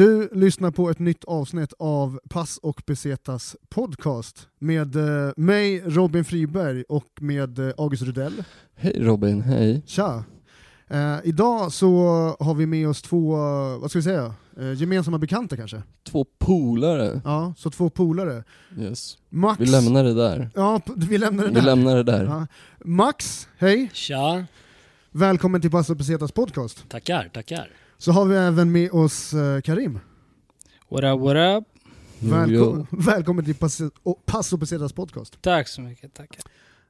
Du lyssnar på ett nytt avsnitt av Pass och Besetas podcast med eh, mig Robin Friberg och med eh, August Rudell. Hej Robin, hej. Tja! Eh, idag så har vi med oss två, eh, vad ska vi säga, eh, gemensamma bekanta kanske? Två polare. Ja, så två polare. Yes. Max... Vi lämnar det där. Ja, vi lämnar det Vi där. lämnar det där. Ja. Max, hej! Tja, Välkommen till Pass och Besetas podcast. tackar, tackar. Så har vi även med oss eh, Karim. What up, what up? Jo, Välko- jo. Välkommen till Pass och, Pass och Besetas podcast. Tack så mycket, tackar.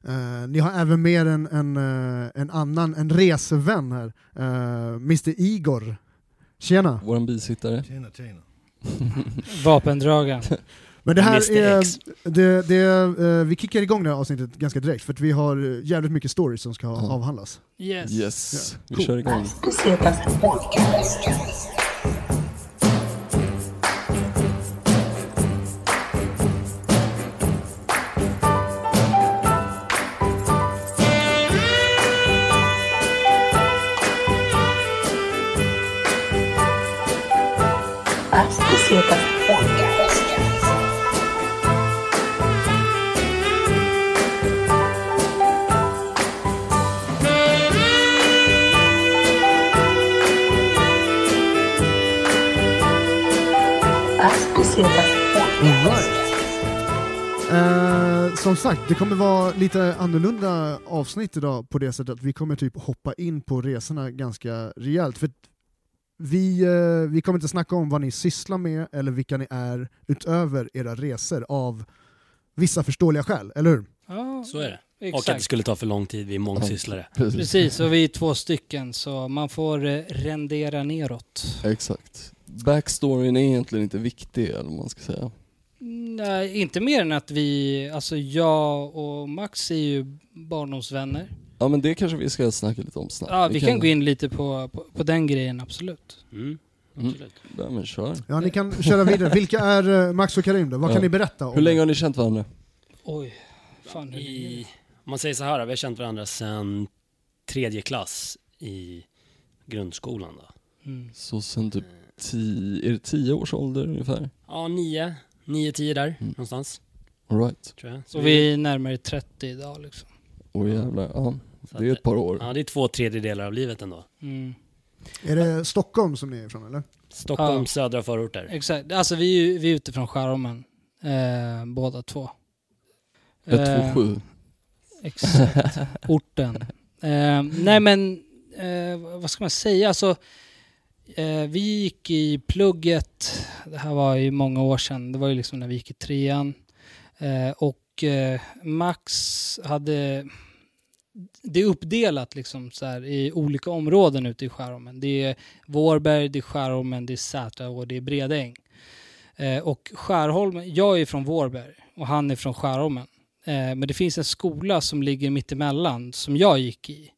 Eh, ni har även med en, en, eh, en annan, en resevän här, uh, Mr Igor. Tjena! Våran bisittare. Tjena, tjena. Vapendragaren. Men det här Mr. är, det, det, eh, vi kickar igång det här avsnittet ganska direkt för att vi har jävligt mycket stories som ska Ja. avhandlas. Yes. Yes, vi cool. kör igång. Eh, som sagt, det kommer vara lite annorlunda avsnitt idag på det sättet att vi kommer typ hoppa in på resorna ganska rejält. För vi, eh, vi kommer inte snacka om vad ni sysslar med eller vilka ni är utöver era resor av vissa förståeliga skäl, eller hur? Ja, Så är det. Och att Exakt. det skulle ta för lång tid, vi är mångsysslare. Precis. Precis, och vi är två stycken så man får eh, rendera neråt. Exakt. Backstoryn är egentligen inte viktig, eller vad man ska säga. Nej, inte mer än att vi, alltså jag och Max är ju barndomsvänner. Ja men det kanske vi ska snacka lite om snabbt. Ja, vi kan gå in lite på, på, på den grejen, absolut. Mm, Mm. absolut. Ja men kör. Ja, ni kan köra vidare. Vilka är eh, Max och Karim då? Vad Ja. kan ni berätta om Hur länge har ni känt varandra? Oj, fan hur I, om man säger så här, vi har känt varandra sedan tredje klass i grundskolan då. mm. Så sen typ tio, är det tio års ålder ungefär? Ja, nio, nio, tio där Mm. någonstans, Alright. tror jag. Så vi är närmare 30 idag liksom. Åh jävlar, ja. så Det är ett par år. Ja, det är två tredjedelar av livet ändå. Mm. Är det Stockholm som ni är ifrån eller? Stockholm, Ja. södra förorter. Exakt, alltså vi är, ju- vi är ute från Skärholmen, eh, båda två. Eh, 127. Exakt, orten. Eh, nej men, eh, vad ska man säga? Alltså, eh, Eh, vi gick i plugget, det här var ju många år sedan, det var ju liksom när vi gick i trean. Eh, och eh, Max hade, det är uppdelat liksom så här i olika områden ute i Skärholmen. Det är Vårberg, det är Skärholmen, det är Sätra och det är Bredäng. Eh, och Skärholmen, jag är från Vårberg och han är från Skärholmen. Eh, men det finns en skola som ligger mittemellan som jag gick i.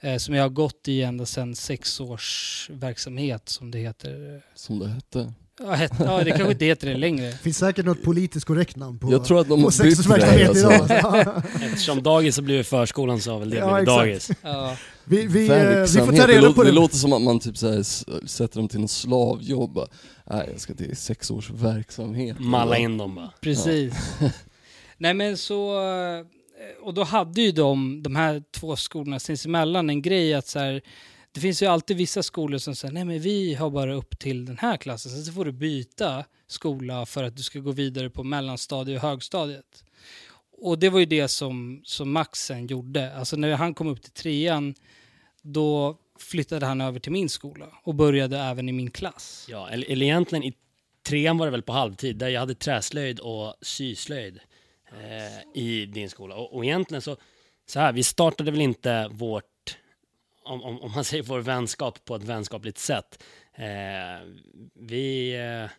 Eh, som jag har gått i ända sedan sex års verksamhet som det heter. Som det hette. Ja, het, ja det kanske inte heter det längre. Det finns säkert något politiskt korrekt namn på, Jag tror att de på sexårsverksamhet alltså. idag. Alltså. Eftersom dagis har blivit förskolan så har väl det Ja, blivit dagis. Ja, vi, vi, eh, vi får ta det, reda låter, på det det. låter som att man typ så här, sätter dem till någon slavjobb. Nej, jag ska till sex års verksamhet. Malla in dem bara. precis. Nej men så, eh, Eh, och då hade ju de, de här två skolorna sinsemellan en grej att så här, det finns ju alltid vissa skolor som säger nej men vi har bara upp till den här klassen, sen så får du byta skola för att du ska gå vidare på mellanstadiet och högstadiet. Och det var ju det som, som Max sen gjorde. Alltså när han kom upp till trean, då flyttade han över till min skola och började även i min klass. Ja, eller, eller egentligen i trean var det väl på halvtid, där jag hade träslöjd och syslöjd eh, i din skola. Och, och egentligen så, så här, vi startade väl inte vårt, om, om, om man säger vår vänskap på ett vänskapligt sätt. Eh, vi, eh,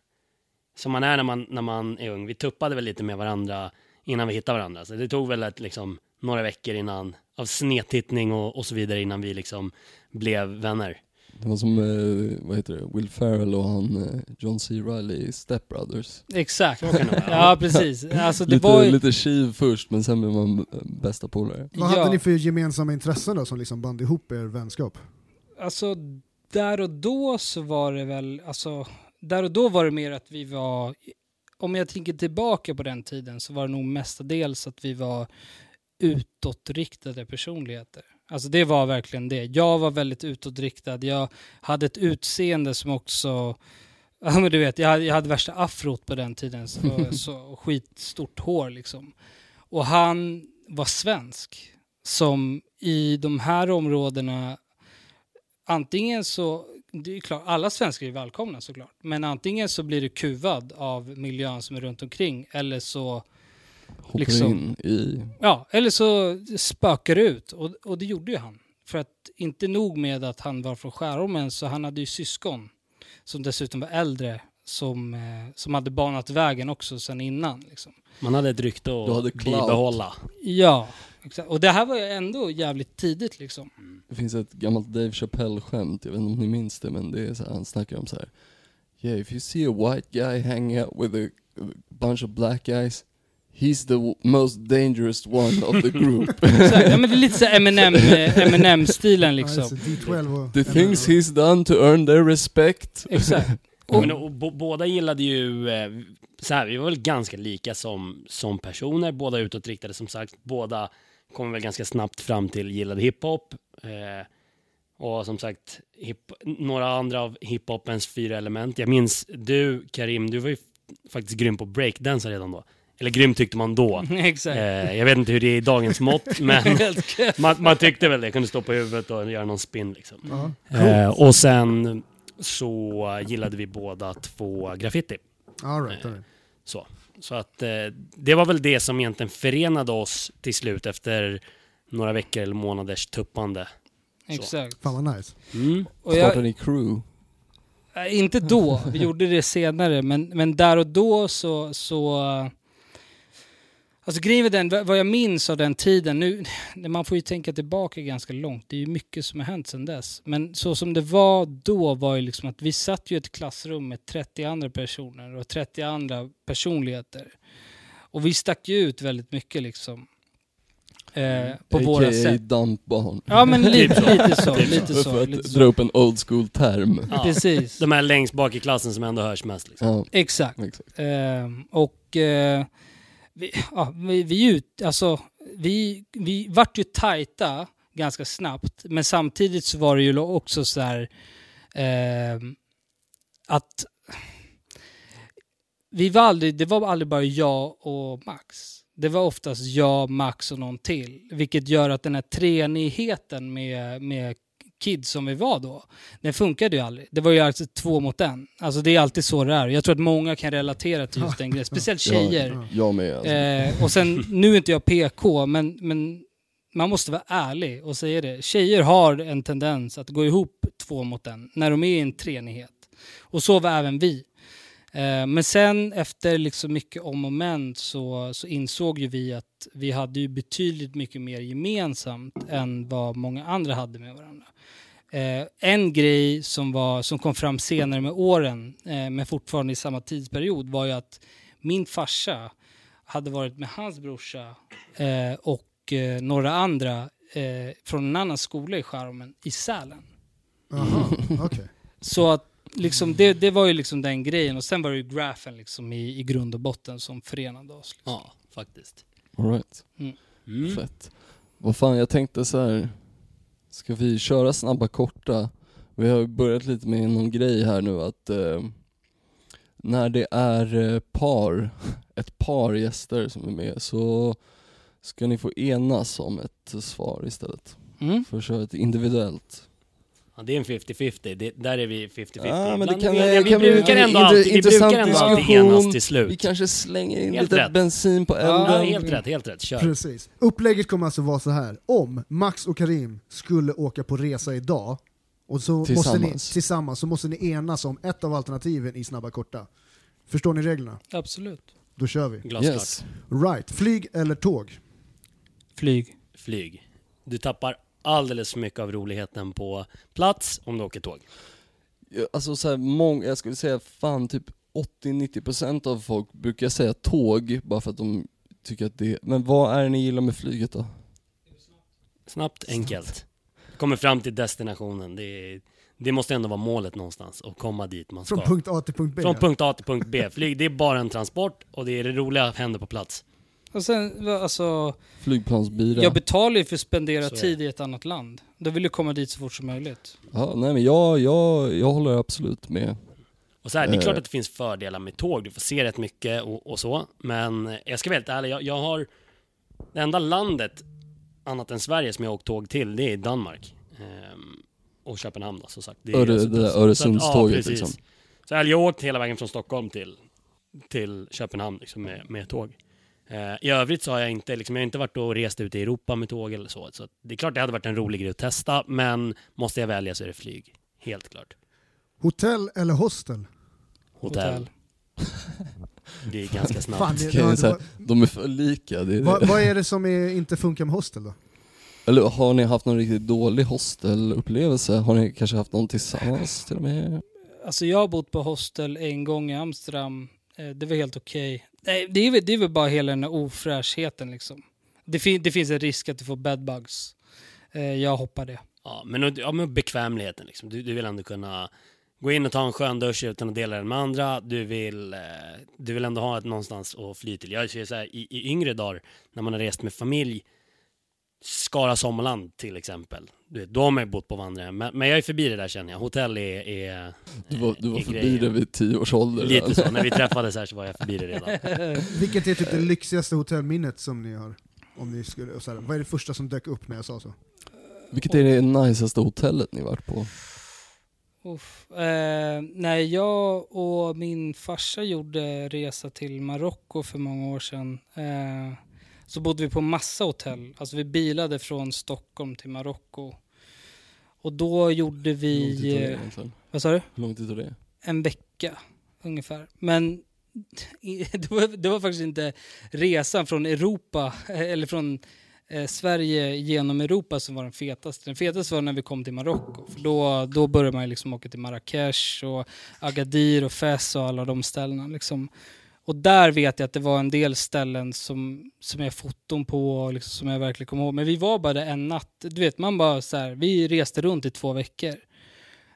som man är när man, när man är ung, vi tuppade väl lite med varandra innan vi hittade varandra. Så det tog väl ett, liksom, några veckor innan, av snedtittning och, och så vidare innan vi liksom blev vänner. Det var som, eh, vad heter det, Will Ferrell och han eh, John C. Reilly i Step Brothers. Exakt. Så kan det vara. Ja, precis. Alltså det lite, var ju... lite kiv först men sen blev man eh, bästa polare. Vad ja, hade ni för gemensamma intressen då som liksom band ihop er vänskap? Alltså, där och då så var det väl, alltså, där och då var det mer att vi var, om jag tänker tillbaka på den tiden så var det nog mestadels att vi var utåtriktade personligheter. Alltså det var verkligen det. Jag var väldigt utåtriktad. Jag hade ett utseende som också, ja men du vet, jag hade, jag hade värsta afrot på den tiden. Så, så skitstort hår liksom. Och han var svensk. Som i de här områdena, antingen så, det är klart, alla svenskar är välkomna såklart. Men antingen så blir du kuvad av miljön som är runt omkring eller så Hoppar Liksom. in i... Ja, eller så spökar det ut. Och, och det gjorde ju han. För att inte nog med att han var från Skärholmen så han hade ju syskon som dessutom var äldre som, eh, som hade banat vägen också sen innan. Liksom. Man hade ett rykte Du hade att bibehålla. Ja, exakt. Och det här var ju ändå jävligt tidigt liksom. Det finns ett gammalt Dave Chappelle-skämt, jag vet inte om ni minns det men det är så här, han snackar om så här. Yeah, if you see a white guy hanging out with a bunch of black guys, he's the most dangerous one of the group. Exakt. Ja, men det är lite så här Eminem, eh, Eminem-stilen liksom. just det, D12 och... The things he's done to earn their respect. Exakt. Och, men, och, båda gillade ju, eh, så här, vi var väl ganska lika som, som personer, båda utåtriktade som sagt, båda kom väl ganska snabbt fram till gillade hiphop. Eh, och som sagt, hip, några andra av hiphopens fyra element. Jag minns du, Karim, du var ju faktiskt grym på breakdance redan då. Eller grym tyckte man då. Exakt. Eh, jag vet inte hur det är i dagens mått, men man, man tyckte väl det. Kunde stå på huvudet och göra någon spin liksom. Ja, Eh, och sen så gillade vi båda två graffiti. all right, all right. Så, så att eh, det var väl det som egentligen förenade oss till slut efter några veckor eller månaders tuppande. Exakt. Fan vad nice. Mm. Och jag, Startade ni crew? Nej, inte då, vi gjorde det senare, men, men där och då så... så eh, alltså grejen med den, vad jag minns av den tiden, nu, man får ju tänka tillbaka ganska långt, det är ju mycket som har hänt sedan dess. Men så som det var då var ju liksom att vi satt ju i ett klassrum med 30 andra personer och 30 andra personligheter. Och vi stack ju ut väldigt mycket liksom. Eh, på våra AKA sätt. dampbarn. Ja men lite, Typ så. lite så, Typ så. lite För så. att Lite dra så. upp en old school term. Ja, Precis. de här längst bak i klassen som ändå hörs mest. Liksom. Ja, Exakt. exakt. Ehm, och eh, vi, ja, vi, vi, ut, alltså, vi, vi vart ju tajta ganska snabbt, men samtidigt så var det ju också så här eh, att vi var aldrig, det var aldrig bara jag och Max. Det var oftast jag, Max och någon till. Vilket gör att den här treenigheten med, med kids som vi var då, den funkade ju aldrig. Det var ju alltså två mot en. Alltså det är alltid så det är. Jag tror att många kan relatera till just den grejen. Speciellt tjejer. Ja. Jag med alltså. Eh, och sen, nu är inte jag PK, men, men man måste vara ärlig och säga det. Tjejer har en tendens att gå ihop två mot en när de är i en treenighet. Och så var även vi. Eh, men sen efter liksom mycket om och men så, så insåg ju vi att vi hade ju betydligt mycket mer gemensamt än vad många andra hade med varandra. Eh, en grej som, var, som kom fram senare med åren, eh, men fortfarande i samma tidsperiod, var ju att min farsa hade varit med hans brorsa eh, och eh, några andra eh, från en annan skola i Skärholmen i Sälen. Jaha, okej. Så att liksom, det, det var ju liksom den grejen och sen var det ju grafen liksom i, i grund och botten som förenade oss. Liksom. Ja, faktiskt. All right. Mm. Fett. Vad fan, jag tänkte så här. Ska vi köra snabba korta? Vi har ju börjat lite med någon grej här nu att eh, när det är eh, par, ett par gäster som är med så ska ni få enas om ett svar istället. Mm. För att köra ett individuellt. Ja, det är en 50-50. Det, där är vi 50-50. Ja, men det kan- vi, vi kan bli brukar en ändå alltid, vi brukar ändå alltid enas till slut. Vi kanske slänger in Helt lite rätt. bensin på elden. Ja, helt rätt, helt rätt. Kör. Precis. Upplägget kommer alltså vara så här. om Max och Karim skulle åka på resa idag, och så måste ni, Tillsammans. tillsammans så måste ni enas om ett av alternativen i Snabba Korta. Förstår ni reglerna? Absolut. Då kör vi. Glasklart. Yes. Right, flyg eller tåg? Flyg. Flyg. Du tappar alldeles för mycket av roligheten på plats om du åker tåg. Alltså så här, många, jag skulle säga fan typ 80-90% av folk brukar säga tåg bara för att de tycker att det Men vad är det ni gillar med flyget då? Snabbt, enkelt. Kommer fram till destinationen. Det är, det måste ändå vara målet någonstans, att komma dit man ska. Från punkt A till punkt B. Från punkt A till punkt B. Flyg, det är bara en transport och det är det roliga händer på plats. Och sen, alltså, Flygplansbira. jag betalar ju för att spendera Så tid i ett annat land. Då vill du komma dit så fort som möjligt. Ja, nej men jag, jag, jag håller absolut med. Och så här, det är Eh. klart att det finns fördelar med tåg, du får se rätt mycket och, och så. Men jag ska vara helt ärlig, jag, jag har... Det enda landet, annat än Sverige, som jag åkt tåg till, det är Danmark. Ehm, och Köpenhamn då, som sagt. Det är Öre, alltså- det där Öresundståget, ja, precis. liksom. Så jag har åkt hela vägen från Stockholm till, till Köpenhamn liksom, med, med tåg. Eh, I övrigt så har jag inte, liksom, jag har inte varit och rest ut i Europa med tåg eller så. Så det är klart det hade varit en rolig grej att testa, men måste jag välja så är det flyg. Helt klart. Hotell eller hostel? Hotell. Det är ganska snabbt. Fan, det, ja, det var, De är för lika. Det är det. vad är det som är, inte funkar med hostel då? Eller har ni haft någon riktigt dålig hostelupplevelse? Har ni kanske haft någon tillsammans till och med? Alltså jag har bott på hostel en gång i Amsterdam. Eh, det var helt okej. Okay. det är, väl, det är väl bara hela den här ofräschheten liksom. Det, fin- det finns en risk att du får bedbugs. Eh, jag hoppar det. Ja, men, ja, men bekvämligheten liksom. Du, du vill ändå kunna gå in och ta en skön dusch utan att dela den med andra. Du vill, eh, du vill ändå ha ett någonstans att fly till. Jag ser så här, i, i yngre dagar, när man har rest med familj, Skara Sommarland till exempel. Du vet, då har man ju bott på vandringen. Men, men jag är förbi det där känner jag. Hotell är... är Du var, du var är förbi grejen. det vid tio års ålder. Lite så. När vi träffades här så var jag förbi det redan. Vilket är typ det lyxigaste hotellminnet som ni har? Om ni skulle, så här, vad är det första som dök upp när jag sa så? Vilket är det najsaste hotellet ni varit på? Uff. Eh, när jag och min farsa gjorde resa till Marocko för många år sedan eh, så bodde vi på massa hotell. Alltså vi bilade från Stockholm till Marocko. Och då gjorde Hur lång tid vi... tog det eh, egentligen? Vad sa du? Hur lång tid tog det? En vecka ungefär. Men det var, det var faktiskt inte resan från Europa, eller från eh, Sverige genom Europa som var den fetaste. Den fetaste var när vi kom till Marocko. För då, då började man liksom åka till Marrakesh och Agadir och Fez och alla de ställena. Liksom. Och där vet jag att det var en del ställen som, som jag har foton på och liksom, som jag verkligen kommer ihåg. Men vi var bara där en natt. Du vet, man bara så här, vi reste runt i två veckor.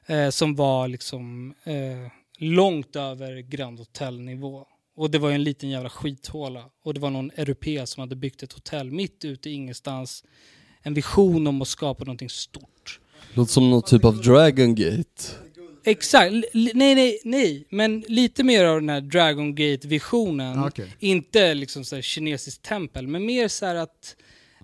Eh, som var liksom eh, långt över Grand Hotel-nivå. Och det var en liten jävla skithåla. Och det var någon europé som hade byggt ett hotell mitt ute i ingenstans. En vision om att skapa någonting stort. Låter som någon typ av Dragon Gate. Exakt, L- nej nej nej, men lite mer av den här Dragon Gate-visionen. Ah, okej. Inte liksom så här kinesiskt tempel, men mer så här att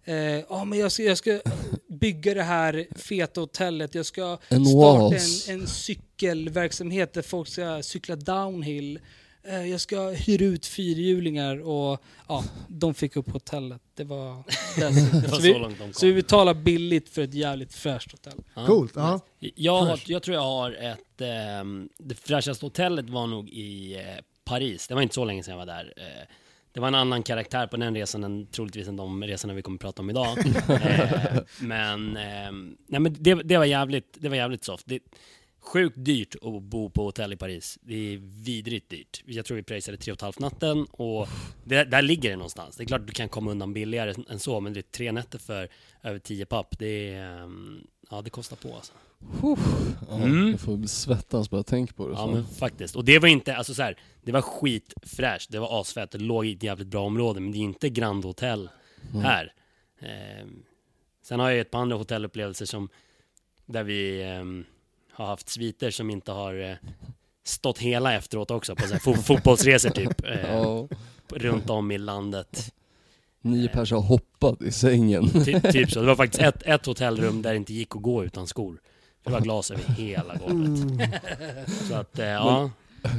eh, ja, men jag, ska, jag ska bygga det här feta hotellet, jag ska starta en, en cykelverksamhet där folk ska cykla downhill. Eh, jag ska hyra ut fyrhjulingar och ja, de fick upp hotellet. Det var... Det var så, så vi, långt de så vi kom. betalar billigt för ett jävligt fräscht hotell. Ja. Coolt, ja. Jag, har, jag tror jag har ett... ehm, det fräschaste hotellet var nog i eh, Paris. Det var inte så länge sedan jag var där. Eh, det var en annan karaktär på den resan än troligtvis än de resorna vi kommer att prata om idag. eh, men ehm, nej, men det, det, var jävligt, det var jävligt soft. Det, sjukt dyrt att bo på hotell i Paris. Det är vidrigt dyrt. Jag tror vi pröjsade tre och ett halvt natten och det, där ligger det någonstans. Det är klart du kan komma undan billigare än så, men det är tre nätter för över tio papp. Det är, ehm, ja det kostar på alltså. Ja, Mm. Jag får svettas bara jag tänker på det. Ja så. men faktiskt. Och det var inte, alltså så här, det var skitfräscht, det var asfett, det låg i ett jävligt bra område, men det är inte Grand Hotel Mm. här. Ehm, sen har jag ett par andra hotellupplevelser som, där vi ehm, har haft sviter som inte har eh, stått hela efteråt också, på så fo- fotbollsresor typ, eh, Ja, runt om i landet. nio pers har hoppat i sängen. Ty, typ så. Det var faktiskt ett, ett hotellrum där det inte gick att gå utan skor. Det var glas över hela golvet. Mm. Så att, eh, ja.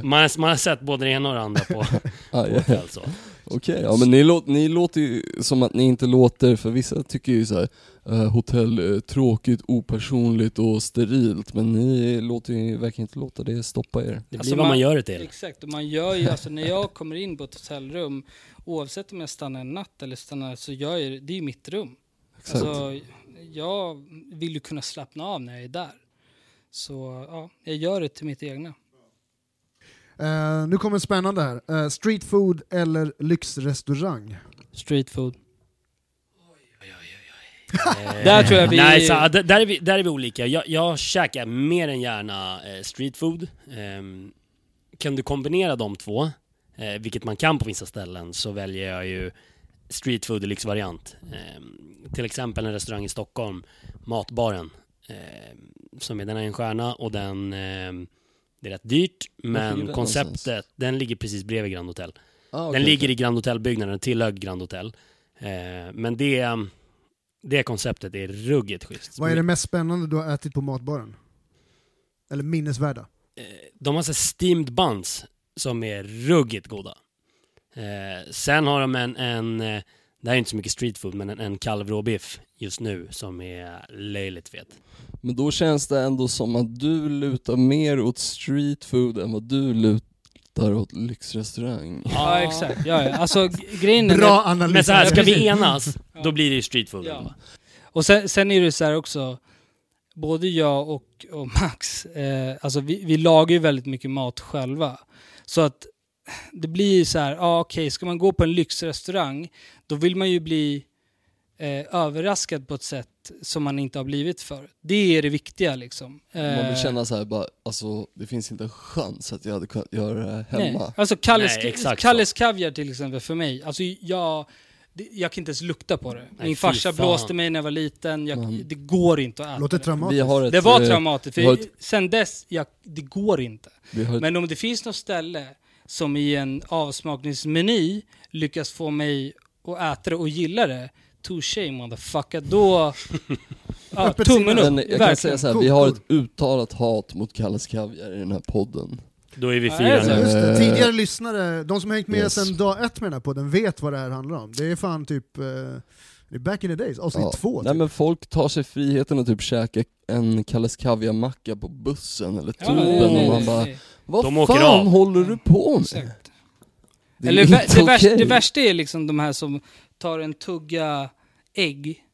Man, har- man har sett både det ena och det andra på, på hotell så. Okej, ja men ni, låt, ni låter ju som att ni inte låter, för vissa tycker ju så här, eh, hotell eh, tråkigt, opersonligt och sterilt, men ni låter ju, verkar inte låta det stoppa er. Det blir Alltså vad man man- gör det till. Exakt, och man gör ju, alltså när jag kommer in på ett hotellrum, oavsett om jag stannar en natt eller stannar, så gör jag det, det är ju mitt rum. Exakt. Alltså, jag vill ju kunna slappna av när jag är där. Så ja, jag gör det till mitt egna. Eh, nu kommer spännande här. Eh, street food eller lyxrestaurang? Street food. Eh, Där tror jag vi- Nej, så, där, är vi, där är vi olika. Jag, jag käkar mer än gärna eh, street food. Ehm, kan du kombinera de två, eh, vilket man kan på vissa ställen, så väljer jag ju street food i lyxvariant. Ehm, till exempel en restaurang i Stockholm, Matbaren, ehm, som är, den är en stjärna och den, ehm, det är rätt dyrt, men den konceptet, någonstans? den ligger precis bredvid Grand Hotel. Ah, Den okej, ligger okej. i Grand Hotel-byggnaden, tillhör Grand Hotel. Eh, men det, det konceptet är ruggigt schysst. Vad är det mest spännande du har ätit på matbaren? Eller minnesvärda? Eh, De har så steamed buns som är ruggigt goda. Eh, sen har de en, en eh, det här är inte så mycket street food, men en, en kalvråbiff just nu som är löjligt fet. Men då känns det ändå som att du lutar mer åt street food än vad du lutar åt lyxrestaurang. Ja, exakt. Ja, ja. Alltså grejen är... Bra analys. Men så här, ska vi enas, då blir det ju street food. Ja. Och sen, sen är det så här också, både jag och, och Max, eh, alltså vi, vi lagar ju väldigt mycket mat själva. Så att det blir ju så här, ja ah, okej, ska man gå på en lyxrestaurang, då vill man ju bli eh, överraskad på ett sätt som man inte har blivit för. Det är det viktiga liksom. Man vill Eh, känna så här, bara, alltså det finns inte en chans att jag hade kunnat göra det här Nej. hemma. Alltså Kalles, Nej, exakt Kalles kaviar till exempel för mig, alltså jag, jag kan inte ens lukta på det. Nej, Min farsa fan. blåste mig när jag var liten, jag, Mm. det går inte att äta Låter det. traumatiskt. Vi har ett, Det var eh, traumatiskt, för ett- sen dess, jag, det går inte. Ett, Men om det finns något ställe som i en avsmakningsmeny lyckas få mig att äta det och gilla det, touché motherfucker, då... ja, tummen upp, men jag kan verkligen. säga så här, Cool, vi har ett uttalat hat mot Kalles Kaviar i den här podden. Då är vi Ja, fyra nu. Just det. Eh, Tidigare lyssnare, de som har hängt med yes. sedan dag ett med den här podden, vet vad det här handlar om. Det är fan typ, eh, det är back in the days, avsnitt Ja. två. Nej Typ. men folk tar sig friheten att typ käka en Kalles Kaviar-macka på bussen eller Ja, tuben nej, nej, och man nej, bara nej. Vad De fan av." håller du på med? Exakt. Det är Eller det, värsta, okej. det värsta är liksom de här som tar en tugga ägg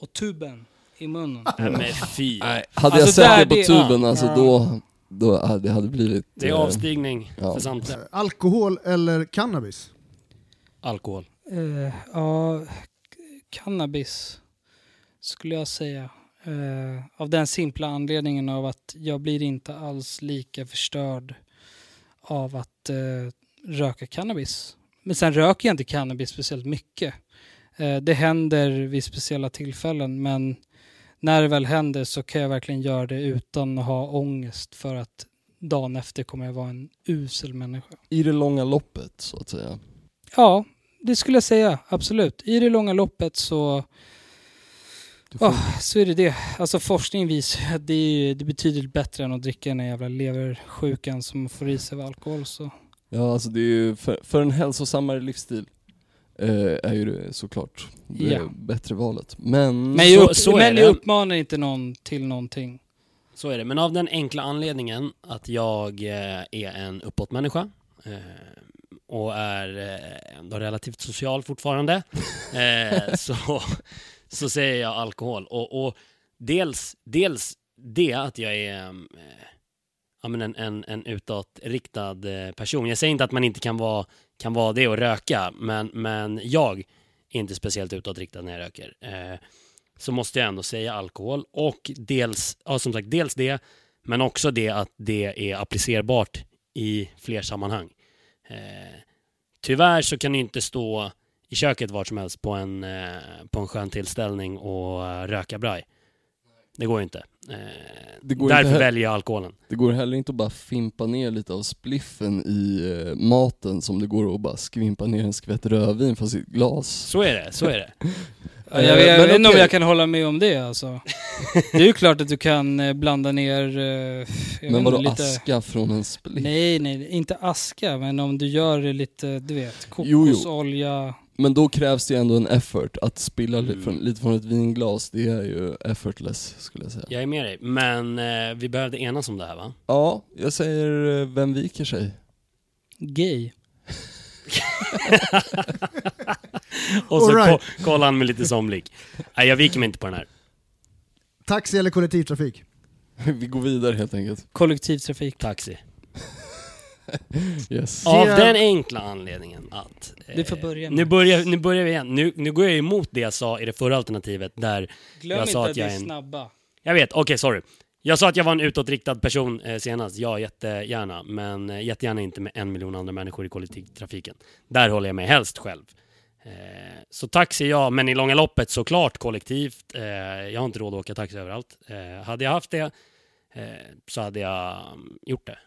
och tuben i munnen. Nej men fy. Hade Alltså, jag sett där det på det- tuben ja. alltså Ja. då, då hade det hade blivit... Det är eh, avstigning ja. för samtliga. Alkohol eller cannabis? Alkohol. Eh, ja, k- cannabis skulle jag säga. Eh, av den simpla anledningen av att jag blir inte alls lika förstörd av att eh, röka cannabis. Men sen röker jag inte cannabis speciellt mycket. Eh, det händer vid speciella tillfällen men när det väl händer så kan jag verkligen göra det utan att ha ångest för att dagen efter kommer jag vara en usel människa. I det långa loppet så att säga. Ja, det skulle jag säga. Absolut. I det långa loppet så, får, oh, så är det det. Alltså forskning visar att det är, det är betydligt bättre än att dricka den här jävla leversjukan som får i sig av alkohol. Så. Ja alltså det är ju, för, för en hälsosammare livsstil eh, är ju det såklart det Ja. bättre valet. Men, Men, jag, så- så är men det. jag uppmanar inte någon till någonting. Så är det, men av den enkla anledningen att jag eh, är en uppåtmänniska eh, och är eh, ändå relativt social fortfarande, så, så säger jag alkohol. Och, och dels, dels det att jag är ja, men en, en, en utåtriktad eh, person. Jag säger inte att man inte kan vara, kan vara det och röka, men, men jag är inte speciellt utåtriktad när jag röker. Eh, så måste jag ändå säga alkohol och dels, ja, som sagt, dels det, men också det att det är applicerbart i fler sammanhang. Eh, tyvärr så kan du inte stå i köket vart som helst på en, eh, på en skön tillställning och röka braj. Det går ju inte. Eh, Det går därför inte väljer jag alkoholen. det går heller inte att bara fimpa ner lite av spliffen i eh, maten som det går att bara skvimpa ner en skvätt rödvin från sitt glas. Så är det, så är det. Ja, jag, jag, Eh, men vet inte om okej. jag kan hålla med om det alltså. Det är ju klart att du kan eh, blanda ner... eh, vet Men vadå lite... aska från en spliff? Nej, nej, inte aska, men om du gör det lite, du vet, Jo, jo. kokosolja. Men då krävs det ju ändå en effort. Att spilla Mm. från, lite från ett vinglas, det är ju effortless skulle jag säga. Jag är med dig. Men eh, vi behövde enas om det här va? Ja, jag säger eh, vem viker sig? Gay. Och så right. ko- kollar han med lite somlig. Nej, jag viker mig inte på den här. Taxi eller kollektivtrafik? Vi går vidare helt enkelt. Kollektivtrafik. Taxi. Yes. Av den enkla anledningen att... eh, Du får börja Nu börjar, nu börjar vi igen. Nu, nu går jag emot det jag sa i det förra alternativet där... Glöm Jag sa att, jag är en- snabba. Jag vet, okej sorry. Jag sa att jag var en utåtriktad person eh, senast. Ja, jättegärna. Men eh, jättegärna inte med en miljon andra människor i kollektivtrafiken. Där håller jag mig helst själv. Eh, så taxi ja, men i långa loppet såklart kollektivt. Eh, jag har inte råd att åka taxi överallt. Eh, hade jag haft det eh, så hade jag mm, gjort det.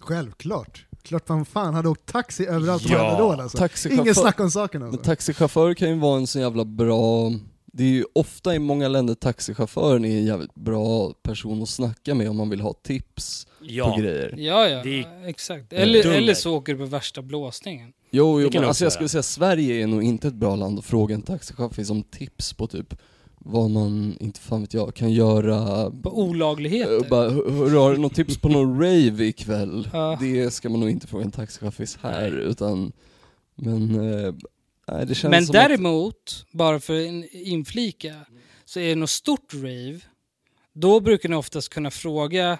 Självklart. Klart man fan hade åkt taxi överallt på Ja, då alltså. Taxichaufför, Ingen snack om saken men alltså. taxichaufför kan ju vara en så jävla bra det är ju ofta i många länder taxichauffören är en jävligt bra person att snacka med om man vill ha tips Ja. på grejer. Ja, ja, Det exakt. är Eller, dum eller så åker du på värsta blåsningen. Jo, jo men alltså jag skulle säga Sverige är nog inte ett bra land att fråga en taxichaufför om tips på typ vad man, inte fan vet jag, kan göra På olagligheter. Uh, bara, "Hör- hör, har du något tips på någon rave ikväll? Ja. Det ska man nog inte fråga en taxichaufför här utan, men, eh, nej det känns Men som däremot, bara för att inflika, så är det något stort rave, då brukar ni oftast kunna fråga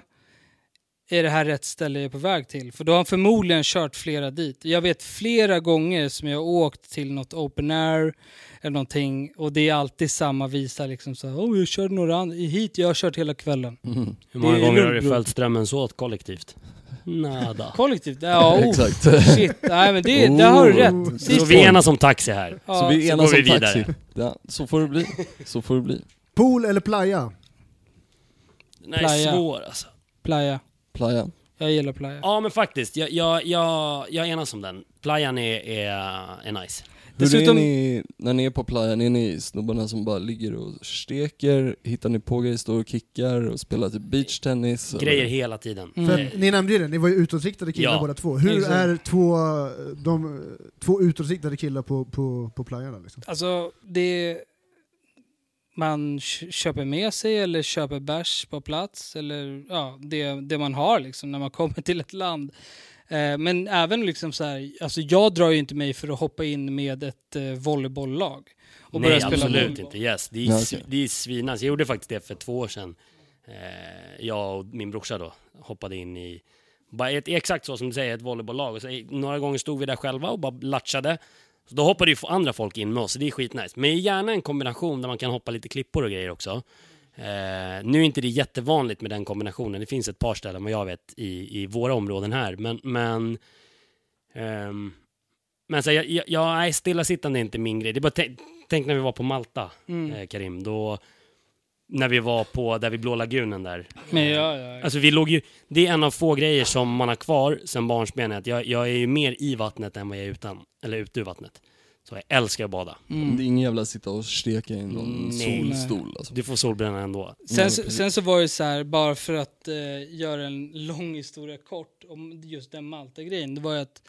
är det här rätt ställe jag är på väg till? För då har han förmodligen kört flera dit. Jag vet flera gånger som jag har åkt till något open air eller någonting och det är alltid samma visa liksom så här, oh, jag körde några andra, hit, jag har kört hela kvällen. mm, Hur många gånger har du följt strömmen så åt kollektivt? Nada. Kollektivt, ja, oh, exakt. shit, nej men det, där har du rätt. Oh. Så Sist- vi enas om taxi här. ja, så vi så enas går vi taxi. Ja, så får det bli. Så får det bli. Pool eller playa? Är Playa. svår alltså. playa. Playa. Jag gillar playa. Ja men faktiskt, jag, jag, jag, jag enas om den. Playan är, är, är nice. Hur Dessutom- är ni, när ni är på playan, är ni snubbarna som bara ligger och steker? Hittar ni på grejer, står och kickar och spelar typ beachtennis? eller? Grejer hela tiden. Mm. För ni nämnde ju det, ni var ju utåtriktade killar Ja. båda två. Hur Exakt. är två, de, två utåtriktade killar på, på, på playan liksom? Alltså, det... Man kö- köper med sig eller köper bärs på plats. Eller ja, det, det man har liksom när man kommer till ett land. Eh, men även liksom så här, alltså jag drar ju inte mig för att hoppa in med ett eh, volleybolllag. Och Nej börja spela absolut volleyboll. inte, yes. Det är, sv- okej. det är svinnice. Jag gjorde faktiskt det för två år sedan. Eh, jag och min brorsa då hoppade in i, bara ett, exakt så som du säger, ett volleybolllag. Och så, i- några gånger stod vi där själva och bara latchade. Så då hoppade ju andra folk in med oss, så det är skitnice. Men gärna en kombination där man kan hoppa lite klippor och grejer också. Eh, nu är inte det jättevanligt med den kombinationen. Det finns ett par ställen vad jag vet i, i våra områden här. Men, men, ehm, men så, jag, jag, jag, nej, stillasittande är inte min grej. Det bara tänk, tänk när vi var på Malta, Mm. eh, Karim. Då, när vi var på, där vid Blå lagunen där. Men ja, ja. Alltså vi låg ju, det är en av få grejer som man har kvar sen barnsben. Att jag, jag är ju mer i vattnet än vad jag är utan, eller ute ur vattnet. Så jag älskar att bada. Mm. Det är ingen jävla sitta och steka i någon Nej. solstol alltså. Du får solbränna ändå. Sen, så- sen så var det så här, bara för att eh, göra en lång historia kort om just den Malta-grejen. Det var ju att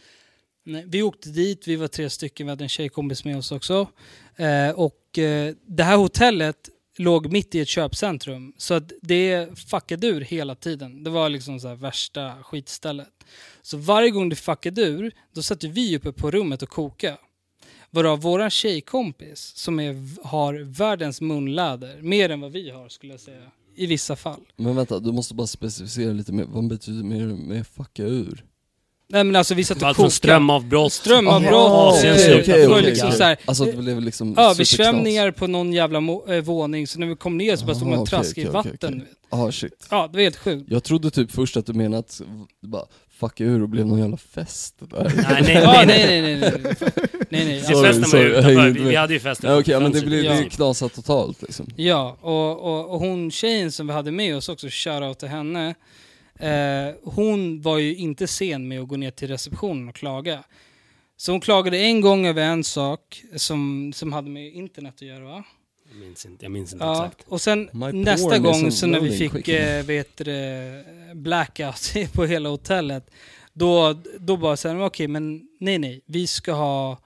nej, vi åkte dit, vi var tre stycken, vi hade en tjejkompis med oss också. Eh, och eh, det här hotellet låg mitt i ett köpcentrum. Så att det fuckade ur hela tiden. Det var liksom så här värsta skitstället. Så varje gång det fuckade ur, då satt vi uppe på rummet och kokade. Varav våran tjejkompis, som är, har världens munläder, mer än vad vi har skulle jag säga, i vissa fall. Men vänta, du måste bara specificera lite mer, vad betyder mer med fucka ur? Nej men alltså vi satt och Allt från kokade. strömavbrott. Strömavbrott, Asien eh, slutar det var funka. liksom så här, Alltså det blev liksom översvämningar på någon jävla eh, våning, så när vi kom ner så bara stod man traskade i okej, okej, vatten. Ja ah, shit. Ja, det var helt sjukt. Jag trodde typ först att du menade att det bara fucka ur och blev någon jävla fest där. Nej, nej, nej. nej, nej, nej, nej. nej, Sorry, festen var sorry, jag utanför. Vi, hade ju fest Nej, Okej, ja, men det blev Ja. knasat totalt liksom. Ja, och, och, och hon tjejen som vi hade med oss också, shoutout till henne. Eh, hon var ju inte sen med att gå ner till receptionen och klaga. Så hon klagade en gång över en sak som, som hade med internet att göra va? Jag minns inte, jag minns inte Ja, exakt. och sen My nästa gång så när vi fick eh, vet det, blackout på hela hotellet. Då, då bara så här, okej men nej nej, vi ska ha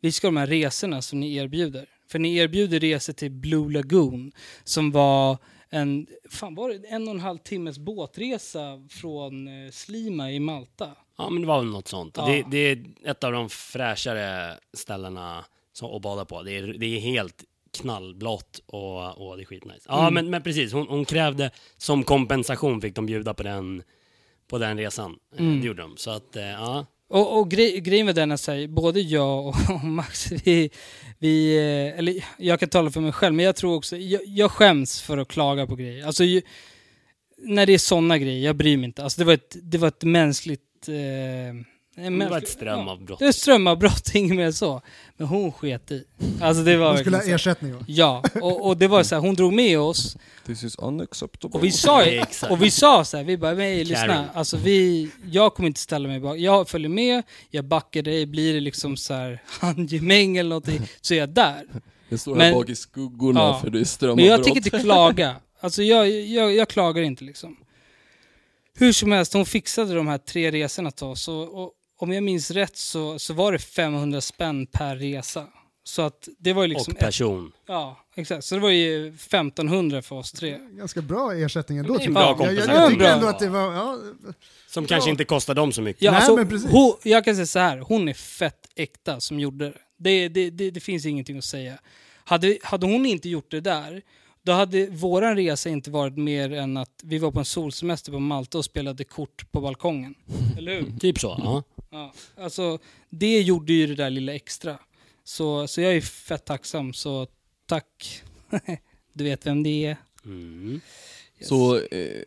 vi ska ha de här resorna som ni erbjuder. För ni erbjuder resor till Blue Lagoon som var en, fan var det en och en halv timmes båtresa från eh, Slima i Malta. Ja, men det var väl något sånt. Ja. Det, det är ett av de fräschare ställena som, att bada på. Det är, det är helt knallblått och, och det är skitnice. Ja, Mm. men, men precis. Hon, hon krävde, som kompensation fick de bjuda på den, på den resan. Eh, Mm. Det gjorde de. Så att, eh, ja. Och, och gre grejen med den är så både jag och, Max, vi, vi, eh, eller jag kan tala för mig själv, men jag tror också, jag, jag skäms för att klaga på grejer. Alltså ju, när det är sådana grejer, jag bryr mig inte. Alltså det var ett, det var ett mänskligt... Eh, en Det var ett strömavbrott. Det är ett strömavbrott, inget mer så. Men hon sket i. Alltså det var De skulle ha ersättning va? Ja, och, och det var så här, hon drog med oss This is unacceptable. och vi sa och vi sa så här, vi bara, nej lyssna, alltså vi, jag kommer inte ställa mig bak, jag följer med, jag backar dig, blir det liksom så här handgemäng eller någonting, så är jag där. Jag står Men- här bak i skuggorna Ja. för det är strömavbrott. Men jag tänker inte klaga, alltså jag, jag, jag klagar inte liksom. Hur som helst, hon fixade de här tre resorna till oss och, och om jag minns rätt så, så var det 500 spänn per resa. Så att det var ju liksom... och person. ja, exakt. Så det var ju 1500 för oss tre. Ganska bra ersättning ändå. Det är en bra jag. jag, jag, tycker Bra. ändå att det var... Ja, Som kanske inte kostar dem så mycket. Ja, Nej, alltså, men precis. hon, jag kan säga så här, hon är fett äkta som gjorde det. Det, det, det, det finns ingenting att säga. Hade, hade hon inte gjort det där, då hade våran resa inte varit mer än att vi var på en solsemester på Malta och spelade kort på balkongen. Eller hur? Typ så. Ja. Ja, alltså, det gjorde ju det där lilla extra. Så, så jag är fett tacksam, så tack. du vet vem det är. Mm. Yes. Så eh,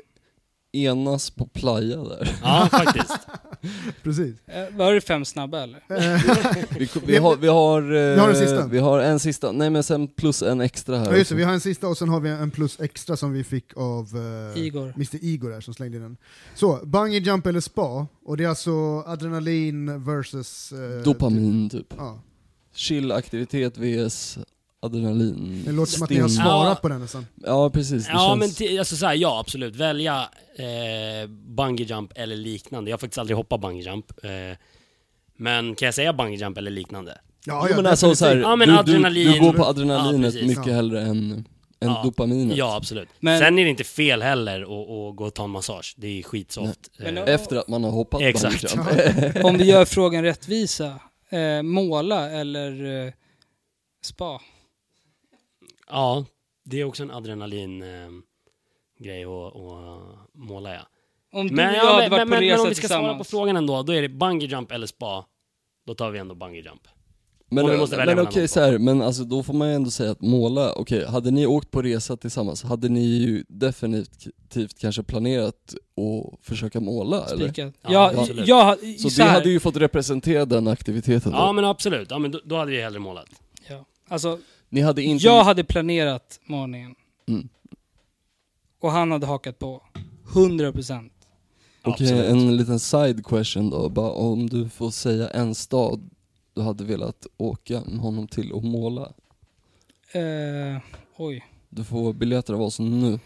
enas på playa där. ja, faktiskt. precis. Eh, var det fem snabba eller? Eh, Vi, vi, har, vi, har, eh, Vi har en sista. Vi har en sista, nej men sen plus en extra här. Ja, just det, vi har en sista och sen har vi en plus extra som vi fick av eh, Igor. Mr Igor här som slängde den. Så, bungee jump eller spa, och det är alltså adrenalin versus... eh, Dopamin typ. Ja, Chill aktivitet vs adrenalin. det låter som att ni har Stim. svarat Ja. på den nästan. Ja precis, det Ja, men känns... ti- alltså så här, ja absolut. Välja eh, bungee jump eller liknande. Jag har faktiskt aldrig hoppat bungee jump. Eh, men kan jag säga bungee jump eller liknande? Ja, jo, men alltså så här, Ja, men du, adrenalin- du, du går på Ja, adrenalinet precis. mycket Ja. hellre än, än Ja. dopaminet. Ja, absolut. Men- Sen är det inte fel heller att, att gå och ta en massage. Det är skitsoft. Men- Eh, Efter att man har hoppat Exakt. bungee jump. Om vi gör frågan rättvisa, eh, måla eller eh, spa? Ja, det är också en adrenalin eh, grej att, att måla ja. Om du Men, och ja, jag hade men, varit men, på men, resa om vi ska svara på frågan ändå, då är det bungee jump eller spa. Då tar vi ändå bungee jump. Men, men okej så här, men alltså då får man ju ändå säga att måla, okej, hade ni åkt på resa tillsammans, hade ni ju definitivt kanske planerat att försöka måla eller? Spikat. Ja, Ja, absolut. jag, Så så det hade ju fått representera den aktiviteten då. Ja men absolut, ja, men då, då hade vi hellre målat. ja. Alltså, Ni hade inte... jag hade planerat målningen. Mm. Och han hade hakat på. 100%. Okej, Absolut. en liten side question då, bara om du får säga en stad du hade velat åka med honom till och måla. Eh, oj. Du får biljetter av oss nu.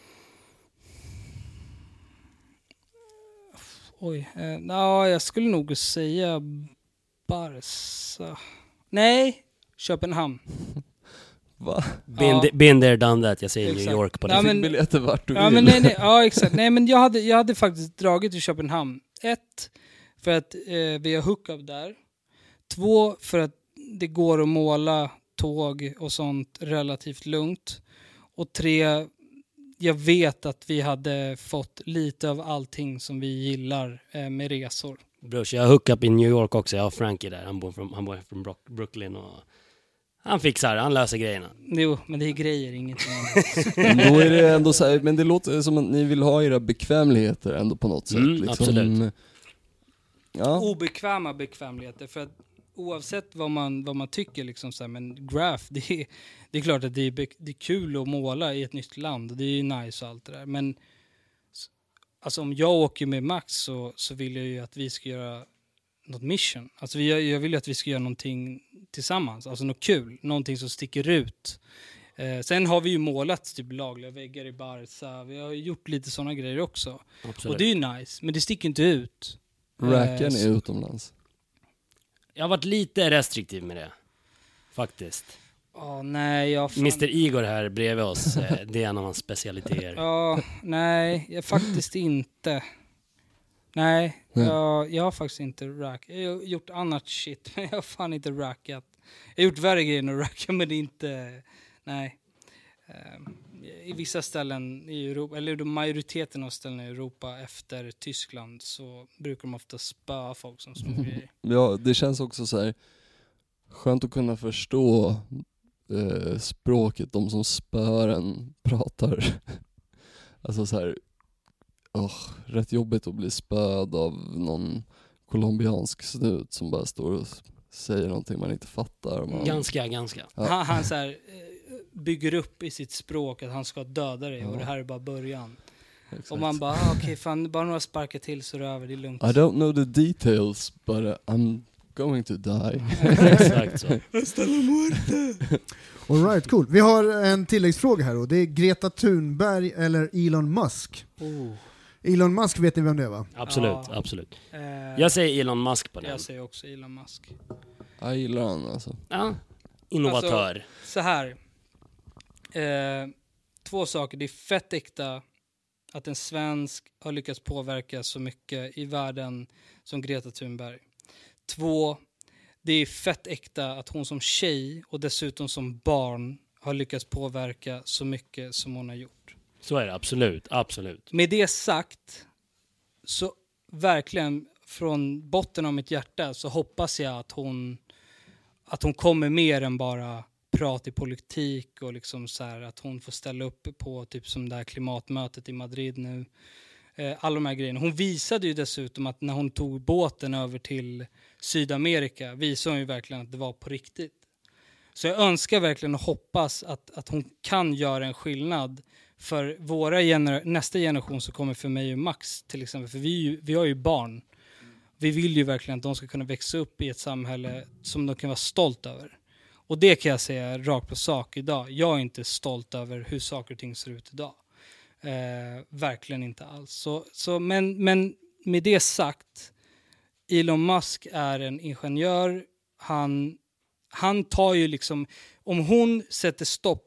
Oj. Eh, ja, jag skulle nog säga Barca. Nej, Köpenhamn. Va? Been, Ja. been there, done that. Jag säger New Exakt. York på det. Ja, men- biljetter vart du Ja, vill. men nej, nej, ja exakt. Nej, men jag hade, jag hade faktiskt dragit till Köpenhamn. Ett, för att eh, vi har hookup där. Två, för att det går att måla tåg och sånt relativt lugnt. Och tre, jag vet att vi hade fått lite av allting som vi gillar eh, med resor. Brors, jag har hookup i New York också. Jag har Frankie där. Han bor från, han bor från Brook- Brooklyn och han fixar, han löser grejerna. Jo, men det är grejer, ingenting annat. Men då är det ändå så här, men det låter som att ni vill ha era bekvämligheter ändå på något sätt. Mm, liksom. absolut. Ja, Obekväma bekvämligheter. För att oavsett vad man, vad man tycker, liksom så här, men graph, det är, det är klart att det är, det är kul att måla i ett nytt land. Det är ju nice och allt det där. Men alltså, om jag åker med Max så, så vill jag ju att vi ska göra något mission. Alltså, vi- jag, vill ju att vi ska göra någonting tillsammans. Alltså något kul. Någonting som sticker ut. Eh, sen har vi ju målat typ lagliga väggar i Barca. Vi har gjort lite sådana grejer också. Absolut. Och det är ju nice, men det sticker inte ut. rackar Eh, så- utomlands? Jag har varit lite restriktiv med det. Faktiskt. Ja, nej, jag fan... Mr Igor här bredvid oss, eh, det är en av hans specialiteter. Ja, nej, jag faktiskt inte. Nej, Nej. Jag, jag har faktiskt inte rack. Jag har gjort annat shit, men jag har fan inte rackat. Jag har gjort värre grejer än att racka, men det är inte... Nej. Ehm, i vissa ställen i Europa, eller majoriteten av ställen i Europa efter Tyskland så brukar de ofta spöa folk som små grejer. Ja, det känns också så här skönt att kunna förstå eh, språket de som spöar en pratar. alltså så här, åh, rätt jobbigt att bli spöad av någon colombiansk snut som bara står och säger någonting man inte fattar. och Man, Ganska, ganska. Ja. Han, han så här, eh, bygger upp i sitt språk att han ska döda dig och Ja. det här är bara början. Exakt. Och man bara, ah, okej fan, bara några sparkar till så är det över, det är lugnt. I don't know the details but uh, I'm going to die. Exakt så. Alright, cool. Vi har en tilläggsfråga här och det är Greta Thunberg eller Elon Musk. Oh. Elon Musk vet ni vem det är va? Absolut, Ja. absolut. Eh, Jag säger Elon Musk på den. jag säger också Elon Musk. Jag gillar han alltså. Ja. Innovatör. Så här. Eh, två saker. Det är fett äkta att en svensk har lyckats påverka så mycket i världen som Greta Thunberg. Två, det är fett äkta att hon som tjej och dessutom som barn har lyckats påverka så mycket som hon har gjort. Så är det, absolut. Absolut. Med det sagt, så verkligen från botten av mitt hjärta så hoppas jag att hon, att hon kommer mer än bara prat i politik och liksom så här att hon får ställa upp på typ som det här klimatmötet i Madrid nu. Eh, alla de här grejerna. Hon visade ju dessutom att när hon tog båten över till Sydamerika visade hon ju verkligen att det var på riktigt. Så jag önskar verkligen och hoppas att, att hon kan göra en skillnad för våra gener nästa generation som kommer för mig och Max till exempel, för vi, ju- vi har ju barn. Vi vill ju verkligen att de ska kunna växa upp i ett samhälle som de kan vara stolta över. Och det kan jag säga rakt på sak idag. Jag är inte stolt över hur saker och ting ser ut idag. Eh, verkligen inte alls. Så, så, men, men med det sagt, Elon Musk är en ingenjör. Han, han tar ju liksom, om hon sätter stopp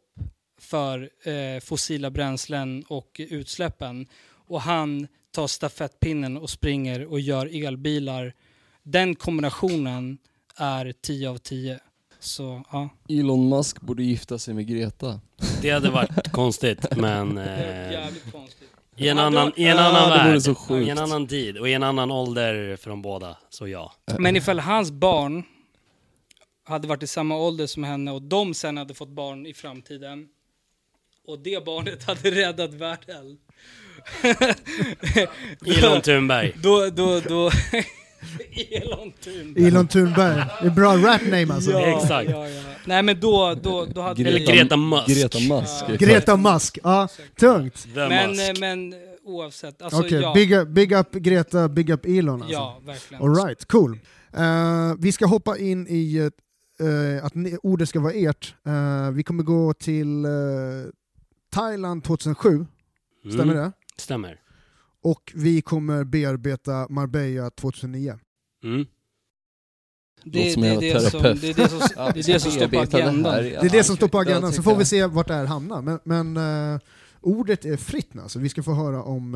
för eh, fossila bränslen och utsläppen och han tar stafettpinnen och springer och gör elbilar. Den kombinationen är 10 av 10. Så ja. Elon Musk borde gifta sig med Greta. Det hade varit konstigt, men... Eh, Jävligt konstigt. I en annan, i en annan vore värld, i en annan tid och i en annan ålder för de båda, så ja. Men ifall hans barn hade varit i samma ålder som henne och de sen hade fått barn i framtiden och det barnet hade räddat världen. Elon Thunberg. Då, då, då... Elon Thunberg. Elon Thunberg. Det är bra rap name alltså. Exakt. Ja, ja. Nej men då, då, då hade Eller vi... Greta Musk. Greta Musk. Ja. Greta Musk, ja, tungt. Men, eh, men eh, oavsett. Alltså, Okej, ja. big, up, big up Greta, big up Elon alltså. Ja, verkligen. Alright, cool. Eh, vi ska hoppa in i eh, att ni, ordet ska vara ert. Eh, vi kommer gå till Thailand 2007, stämmer Mm, det? Stämmer. Och vi kommer bearbeta Marbella 2009. Mm. En det, jävla det, som, det är det som, det, är det som står på det agendan. Det är det som står på agendan, så får vi se vart det här hamnar. Men, men eh, ordet är fritt nu, så vi ska få höra om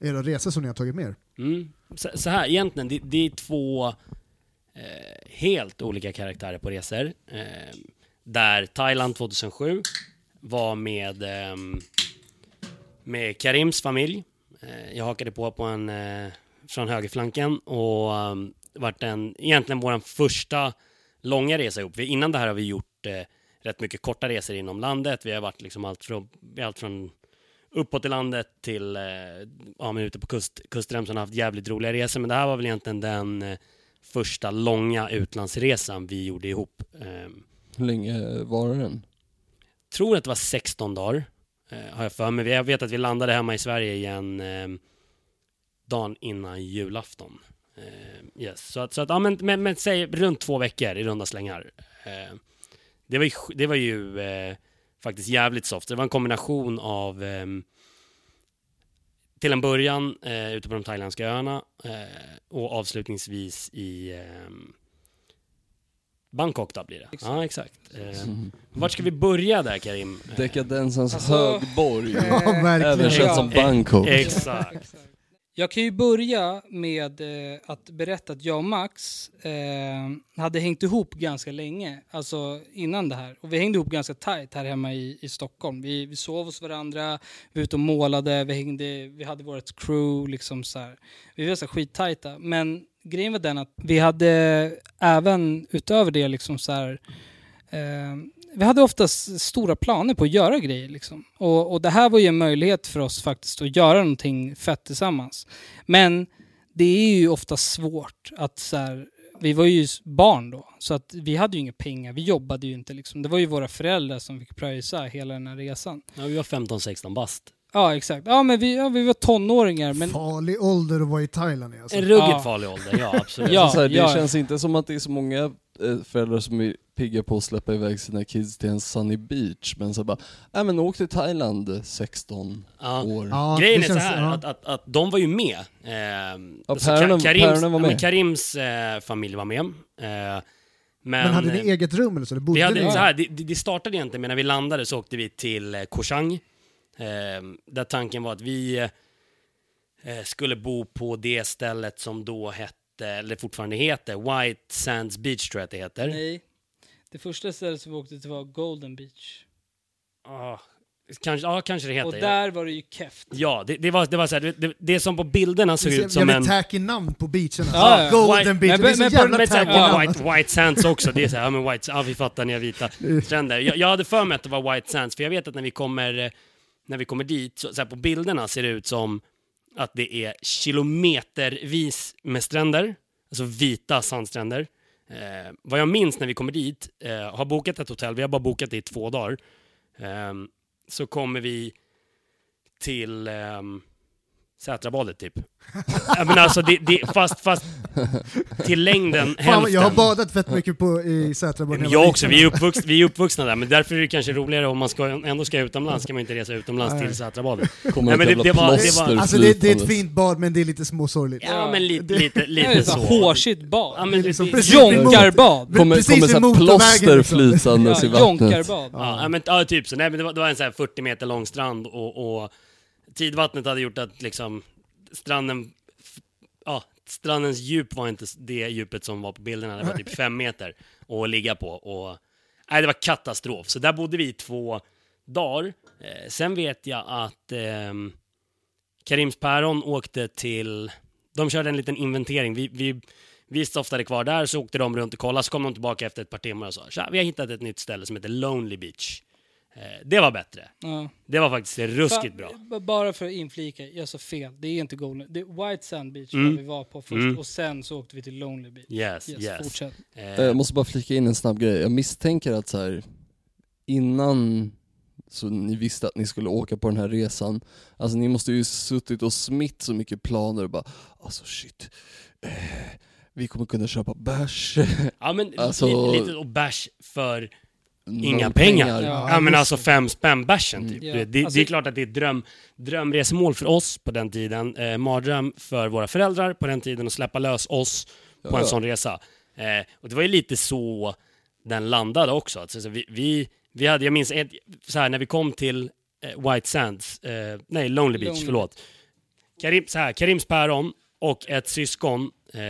eh, era resor som ni har tagit med er. Mm. Så, så här, egentligen, det, det är två eh, helt olika karaktärer på resor. Eh, där Thailand 2007 var med, ehm, med Karims familj. Eh, jag hakade på på en eh, från högerflanken och um, vart en, egentligen vår första långa resa ihop. Vi, innan det här har vi gjort eh, rätt mycket korta resor inom landet. Vi har varit liksom allt från, allt från uppåt i landet till eh, ja, men ute på kust, kustremsan har haft jävligt roliga resor. Men det här var väl egentligen den eh, första långa utlandsresan vi gjorde ihop. Ehm. Hur länge var den? Tror att det var 16 dagar, eh, har jag för mig. Jag vet att vi landade hemma i Sverige igen eh, dagen innan julafton. Eh, yes. Så att, så att ja, men, men, men säg runt två veckor i runda slängar. Eh, det var ju, det var ju eh, faktiskt jävligt soft. Det var en kombination av ehm, till en början eh, ute på de thailändska öarna eh, och avslutningsvis i eh, Bangkok då blir det. Ja, exakt. Eh, vart ska vi börja där Karim? Dekadensens Alltså, högborg. Ja, verkligen. Även känd som Bangkok. Exakt. Jag kan ju börja med eh, att berätta att jag och Max eh, hade hängt ihop ganska länge, alltså innan det här. Och vi hängde ihop ganska tajt här hemma i, i Stockholm. Vi, vi sov hos varandra, vi var ute och målade, vi, hängde, vi hade vårt crew, liksom så här. Vi var så här skittajta. Men grejen var den att vi hade även utöver det liksom så här, eh, vi hade oftast stora planer på att göra grejer. Liksom. Och, och det här var ju en möjlighet för oss faktiskt att göra någonting fett tillsammans. Men det är ju ofta svårt att så här, vi var ju barn då, så att vi hade ju inga pengar, vi jobbade ju inte liksom. Det var ju våra föräldrar som fick pröjsa hela den här resan. Ja, vi var 15-16 bast. Ja, exakt. Ja, men vi, ja, vi var tonåringar, men... Farlig ålder att vara i Thailand alltså. En ruggigt Ja. farlig ålder, ja absolut. Ja. så här, det ja. känns inte som att det är så många eh, föräldrar som är pigga på att släppa iväg sina kids till en sunny beach, men så bara, nej men åk till Thailand 16 Ja. år. Ja, Grejen är så känns- här, ja. att, att, att de var ju med. Eh, Ja, så päronen- Ka- Karims, var med. Karims eh, familj var med. Eh, men Men hade ni eget rum eller så? Eller bodde vi hade, ni? så här, det, det det startade egentligen med när vi landade så åkte vi till eh, Koh Chang. Eh, där tanken var att vi eh, skulle bo på det stället som då hette, eller fortfarande heter, White Sands Beach tror jag att det heter. Nej. Det första stället som vi åkte till var Golden Beach. Ah, kanske, ja, kanske det heter. Och där var det ju keft. Ja, det, det var, det var så här, det, det, det som på bilderna såg ut som jävligt en... tacky namn på beachen alltså. Ja, ja. Golden White- Beach, men- det är så men- jävla Men tacky ja. namn. White, White Sands också, det är så här, ja men White, ja vi fattar, ni har vita stränder. Jag, jag hade för mig att det var White Sands, för jag vet att när vi kommer, eh, när vi kommer dit, så, så här, på bilderna ser det ut som att det är kilometervis med stränder, alltså vita sandstränder. Eh, vad jag minns när vi kommer dit, eh, har bokat ett hotell, vi har bara bokat det i två dagar, eh, så kommer vi till eh, Sätrabadet typ. ja, men alltså, det, det, fast, fast till längden Fan, hälften. jag har badat fett mycket på, i Sätrabadet jag också, vi är, uppvuxna, vi är uppvuxna där, men därför är det kanske roligare om man ska, ändå ska utomlands, ska man inte resa utomlands Nej. till Sätrabadet. Nej, men det- det var- det var- Alltså det, det är ett fint bad men det är lite småsorgligt. Ja, men lite, lite, Det är lite så. hårsigt bad. Ja, men Det är det, liksom Jonkarbad. Kommer, Precis kommer vid så här motorvägen, plåster liksom. flytandes i Ja, vattnet. jonkarbad. ja, men, ja, typ så. Nej, men det var, det var en så här 40 meter lång strand och, och tidvattnet hade gjort att liksom stranden, ja, strandens djup var inte det djupet som var på bilderna, det var typ fem meter att ligga på. Och, nej, det var katastrof. Så där bodde vi i två dagar. Eh, sen vet jag att ehm, Karims päron åkte till, de körde en liten inventering. Vi, vi, vi stoftade kvar där, så åkte de runt och kollade, så kom de tillbaka efter ett par timmar och sa "Tja, vi har hittat ett nytt ställe som heter Lonely Beach. Eh, det var bättre. Ja. Det var faktiskt ruskigt bra. Bara för att inflika, jag sa fel. Det är inte Golden. Det är White Sand Beach Mm. vi var på först Mm. och sen så åkte vi till Lonely Beach. Yes, Yes, yes. fortsätt. Eh, Jag måste bara flika in en snabb grej. Jag misstänker att så här, innan så ni visste att ni skulle åka på den här resan, alltså ni måste ju suttit och smitt så mycket planer och bara, alltså shit, eh, vi kommer kunna köpa bärs, ja, men alltså- lite, lite och bärs för Inga noll pengar. Ja, Ja, men alltså fem spänn bärsen typ. Ja, Det, det, alltså- det är klart att det är ett dröm, drömresmål för oss på den tiden. Eh, mardröm för våra föräldrar på den tiden att släppa lös oss på Ja, en ja. sån resa. Eh, och det var ju lite så den landade också. Alltså, så vi, vi, vi hade, jag minns ett, så här, när vi kom till eh, White Sands, eh, nej Lonely Beach, Lonely. förlåt. Karim, så här, Karims päron och ett syskon eh,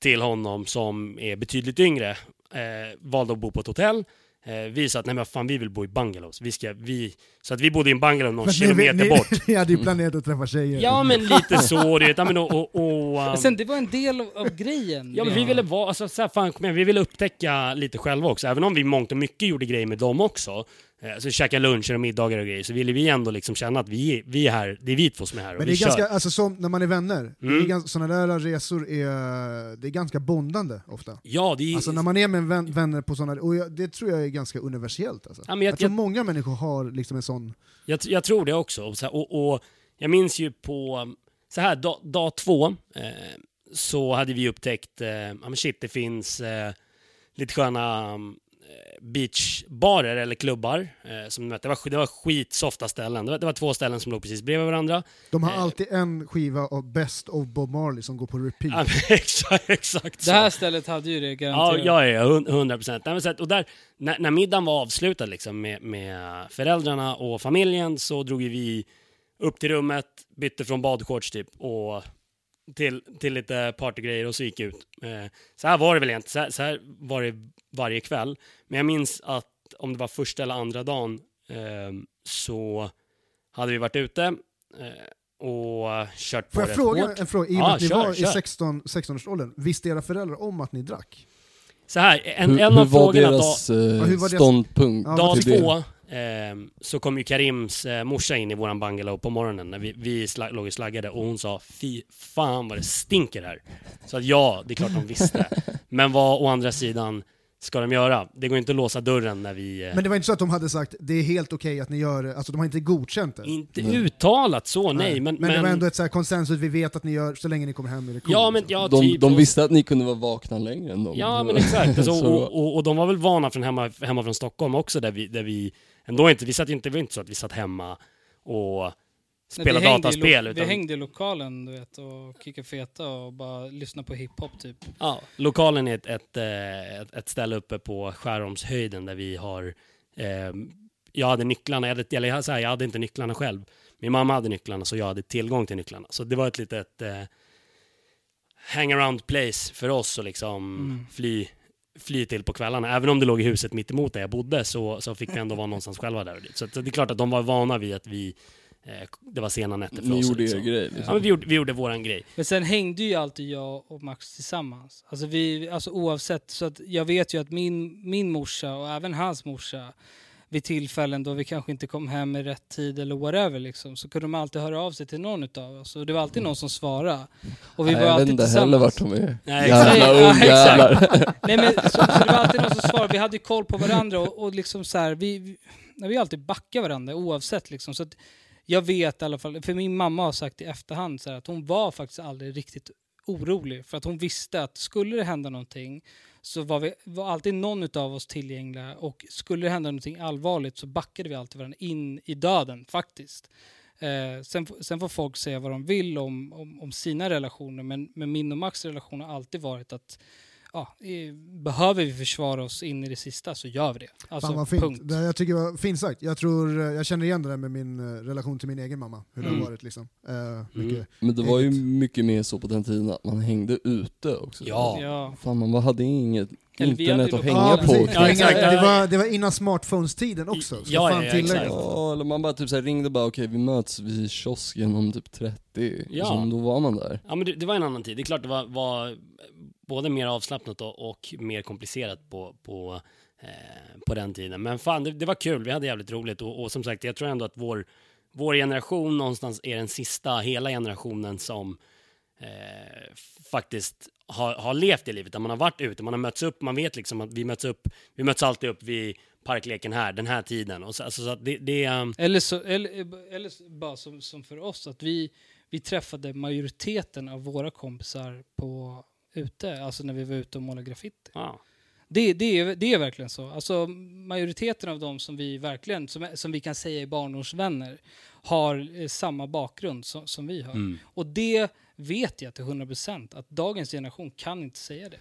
till honom som är betydligt yngre eh, valde att bo på ett hotell. Eh, vi sa att nej men fan vi vill bo i bungalows. Vi ska, vi, så att vi bodde i en bungalow någon ni- kilometer ni, bort. Ni hade ju planerat att träffa tjejer. Ja men lite så, du vet. Ja, men, och, och, och, Men um, sen, det var en del av, av grejen. Ja men vi ville vara, alltså, så här, fan, kom igen, vi ville upptäcka lite själva också. Även om vi mångt och mycket gjorde grejer med dem också. Eh, Alltså käka luncher och middagar och grejer. Så ville vi ändå liksom känna att vi, vi är här, det är vi två som är här och Men det är kör. ganska, alltså som när man är vänner, Mm. sådana där resor är, det är ganska bondande ofta. Ja, det är... Alltså när man är med vän, vänner på sådana, och jag, det tror jag är ganska universellt. Alltså. ja, jag, Jag tror jag, många människor har liksom en sån... Jag, jag tror det också. Och, och, jag minns ju på, så här, dag, dag två eh, så hade vi upptäckt, eh, ja men shit det finns eh, lite sköna eh, beachbarer eller klubbar. Eh, som, vet, det, var, det var skitsofta ställen. Det var, det var två ställen som låg precis bredvid varandra. De har Eh. alltid en skiva av Best of Bob Marley som går på repeat. Ja, men exakt, exakt så. Det här stället hade ju det Ja, garanterat. ja, ja, hund- 100 procent. Och där, när, när middagen var avslutad liksom, med, med föräldrarna och familjen så drog vi upp till rummet, bytte från badshorts typ och till, till lite partygrejer och så gick jag ut. Eh, så här var det väl egentligen, så här, så här var det varje kväll. Men jag minns att om det var första eller andra dagen eh, så hade vi varit ute eh, och kört på Får jag fråga hårt. en fråga? I och med Ja, att ni kör, var i kör. 16 16-årsåldern, visste era föräldrar om att ni drack? Så här, en, hur, en hur av var frågorna dag, deras eh, Ja, hur var deras- ståndpunkt dag det? två så kom ju Karims eh, morsa in i våran bungalow på morgonen när vi, vi sla, låg och slaggade och hon sa fy fan vad det stinker här. Så att ja, det är klart de visste. Men vad å andra sidan ska de göra? Det går inte att låsa dörren när vi... Eh, Men det var inte så att de hade sagt det är helt okej att ni gör det, alltså de har inte godkänt det? inte Nej. uttalat så, nej. Men, men, det var ändå ett så här konsensus, vi vet att ni gör så länge ni kommer hem är det cool, Ja, men ja, De, typ. de visste att ni kunde vara vakna längre än dem. Ja, men exakt. Alltså, Så- och, och, och de var väl vana från hemma, hemma från Stockholm också, där vi, där vi ändå inte, vi satt ju inte, det var inte så att vi satt hemma och Nej, spelade i dataspel. Utan, Vi hängde i lokalen du vet och kickade feta och bara lyssnade på hiphop typ. ja, lokalen är ett, ett, eh, ett, ett ställe uppe på Skärholmshöjden där vi har, eh, jag hade nycklarna, jag hade, eller så här, jag hade inte nycklarna själv. Min mamma hade nycklarna så jag hade tillgång till nycklarna. Så det var ett litet eh, hangaround place för oss att liksom Mm. fly, fly till på kvällarna. Även om det låg i huset mitt emot där jag bodde så, så fick vi ändå vara någonstans själva där. Så att det är klart att de var vana vid att vi, eh, det var sena nätter för Ni oss. gjorde er liksom. grej Ja, liksom. men vi gjorde, vi gjorde våran grej. Men sen hängde ju alltid jag och Max tillsammans. Alltså, vi, alltså oavsett, så att jag vet ju att min, min morsa och även hans morsa vid tillfällen då vi kanske inte kom hem i rätt tid eller whatever liksom, så kunde de alltid höra av sig till någon utav oss och det var alltid någon som svarade. Och vi Nej, var jag vet inte heller vart de är. Nej, exakt. Ja, ungjävlar. Nej men så, så det var alltid någon som svarade, vi hade ju koll på varandra och, och liksom så här, vi, vi, vi alltid backar varandra oavsett liksom. Så att jag vet i alla fall, för min mamma har sagt i efterhand så här, att hon var faktiskt aldrig riktigt orolig för att hon visste att skulle det hända någonting så var, vi, var alltid någon av oss tillgängliga och skulle det hända någonting allvarligt så backade vi alltid varandra in i döden faktiskt. Eh, sen, sen får folk säga vad de vill om, om, om sina relationer men, men min och Max relation har alltid varit att ja, eh, behöver vi försvara oss in i det sista så gör vi det. Alltså, Fan vad fint. punkt. Det, jag tycker det var fint sagt. Jag, tror, eh, jag känner igen det där med min eh, relation till min egen mamma, hur det Mm. har varit liksom. Eh, mycket. Men det var ju mycket mer så på den tiden att man hängde ute också. Ja. Ja. Fan man hade inget internet att hänga Ja, på. Det, Ja, exakt. det, var, det var innan smartphones-tiden också. Ja, fan ja, exakt. Ja, eller man bara typ så här ringde bara okej vi möts vid kiosken om typ 30, Ja. ja. då var man där. Ja, men det, det var en annan tid. Det är klart det var, var både mer avslappnat och, och mer komplicerat på, på, eh, på den tiden. Men fan, det, det var kul. Vi hade jävligt roligt och, och som sagt, jag tror ändå att vår, vår generation någonstans är den sista hela generationen som eh, faktiskt har, har levt det livet, där man har varit ute, man har mötts upp, man vet liksom att vi möts upp, vi möts alltid upp vid parkleken här, den här tiden. Och så, alltså, så att det, det, um, Eller, så, eller, eller så- bara som, som för oss, att vi, vi träffade majoriteten av våra kompisar på ute, alltså när vi var ute och målade graffiti. ja. Det, det, är, det är verkligen så. Alltså majoriteten av dem som vi verkligen, som, som vi kan säga är barndomsvänner, har eh, samma bakgrund som, som vi har. Mm. Och det vet jag till 100% att dagens generation kan inte säga det.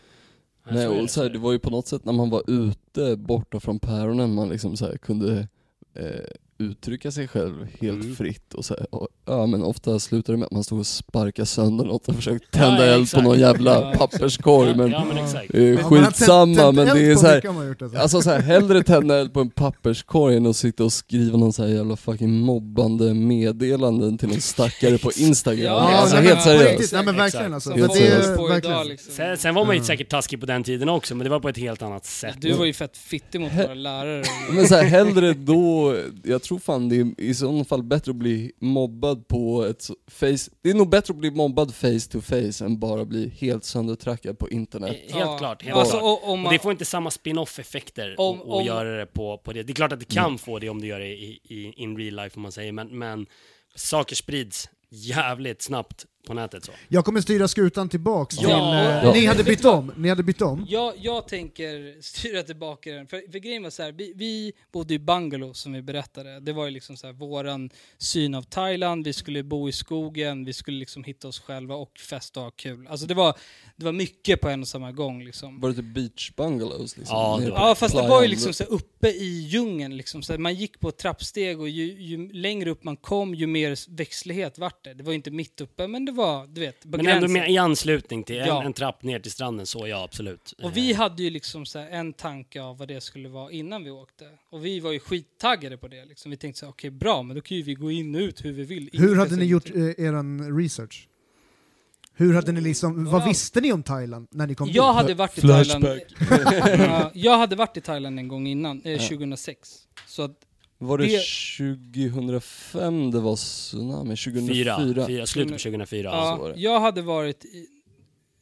Nej, och så här, det var ju på något sätt när man var ute borta från päronen man liksom så här kunde eh, uttrycka sig själv helt Mm. fritt och så här, och, ja men ofta slutade det med att man stod och sparkade sönder något och försökte tända Ja, eld på någon jävla Ja, papperskorg men ja, men Ja, skitsamma men det är på så här, mycket har man gjort, alltså. Alltså så här, hellre tända eld på en papperskorg än att sitta och skriva någon så här jävla fucking mobbande meddelanden till någon stackare på Instagram. Ja, alltså helt seriöst. Nej men verkligen alltså. Helt det är verkligen... liksom. Sen, sen var man ju säkert taskig på den tiden också, men det var på ett helt annat sätt. Du var ju fett fittig mot våra lärare. Men så här, hellre då, jag tror fan det är i så fall bättre att bli mobbad på ett face, det är nog bättre att bli mobbad face to face än bara bli helt söndertrackad på internet. Eh, Helt Ja. klart, helt Alltså, klart. och, Och man, det får inte samma spin-off effekter Om- och, och om- göra det på, på det. Det är klart att det kan få det om du gör det i, i in real life om man säger, men, men saker sprids jävligt snabbt på nätet så. Jag kommer styra skutan tillbaks Ja. till... Ja. Eh, ni hade bytt om, ni hade bytt om. Jag, jag tänker styra tillbaka den. För, för grejen var så här, vi, vi bodde i bungalow som vi berättade. Det var ju liksom så här, våran syn av Thailand. Vi skulle bo i skogen, vi skulle liksom hitta oss själva och festa och ha kul. Alltså det var, det var mycket på en och samma gång liksom. Var det typ beach bungalows liksom? Ja, det Ja fast det var ju liksom så här, uppe i djungeln liksom. Så här, man gick på trappsteg och ju, ju längre upp man kom ju mer växtlighet vart det. Det var inte mitt uppe men det var, du vet, på Men ändå med, i anslutning till en, Ja. en trapp ner till stranden, så ja absolut. Och vi Eh, hade ju liksom så här en tanke av vad det skulle vara innan vi åkte. Och vi var ju skittaggade på det. Liksom. Vi tänkte så här, okej bra, men då kan ju vi gå in och ut hur vi vill. Hur hade ni gjort eh, eran research? Hur hade ni liksom, vad Ja. visste ni om Thailand när ni kom Jag dit? hade varit i Flashback. Thailand... ja, jag hade varit i Thailand en gång innan, eh, Ja. 2006. Så att, Var det Det- 2005 det var tsunami? 2004? Fyra, fyra, slutet på 2004. så Ja. var det. jag hade varit i...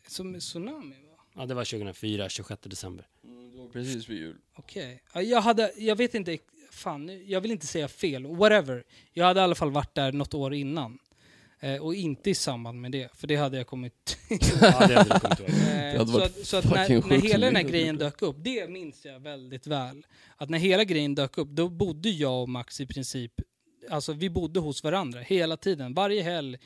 Som tsunami va? ja, det var 2004, 26 december. Mm, Det var precis vid jul. Okej. Ja, Jag hade, jag vet inte, fan, nu- jag vill inte säga fel, whatever. Jag hade i alla fall varit där något år innan. Eh, och inte i samband med det, för det hade jag kommit... Ja, det hade jag kommit ihåg. Eh, hade så att, så att när, när hela den här grejen dök upp, det minns jag väldigt väl. Att när hela grejen dök upp, då bodde jag och Max i princip, alltså vi bodde hos varandra hela tiden. Varje helg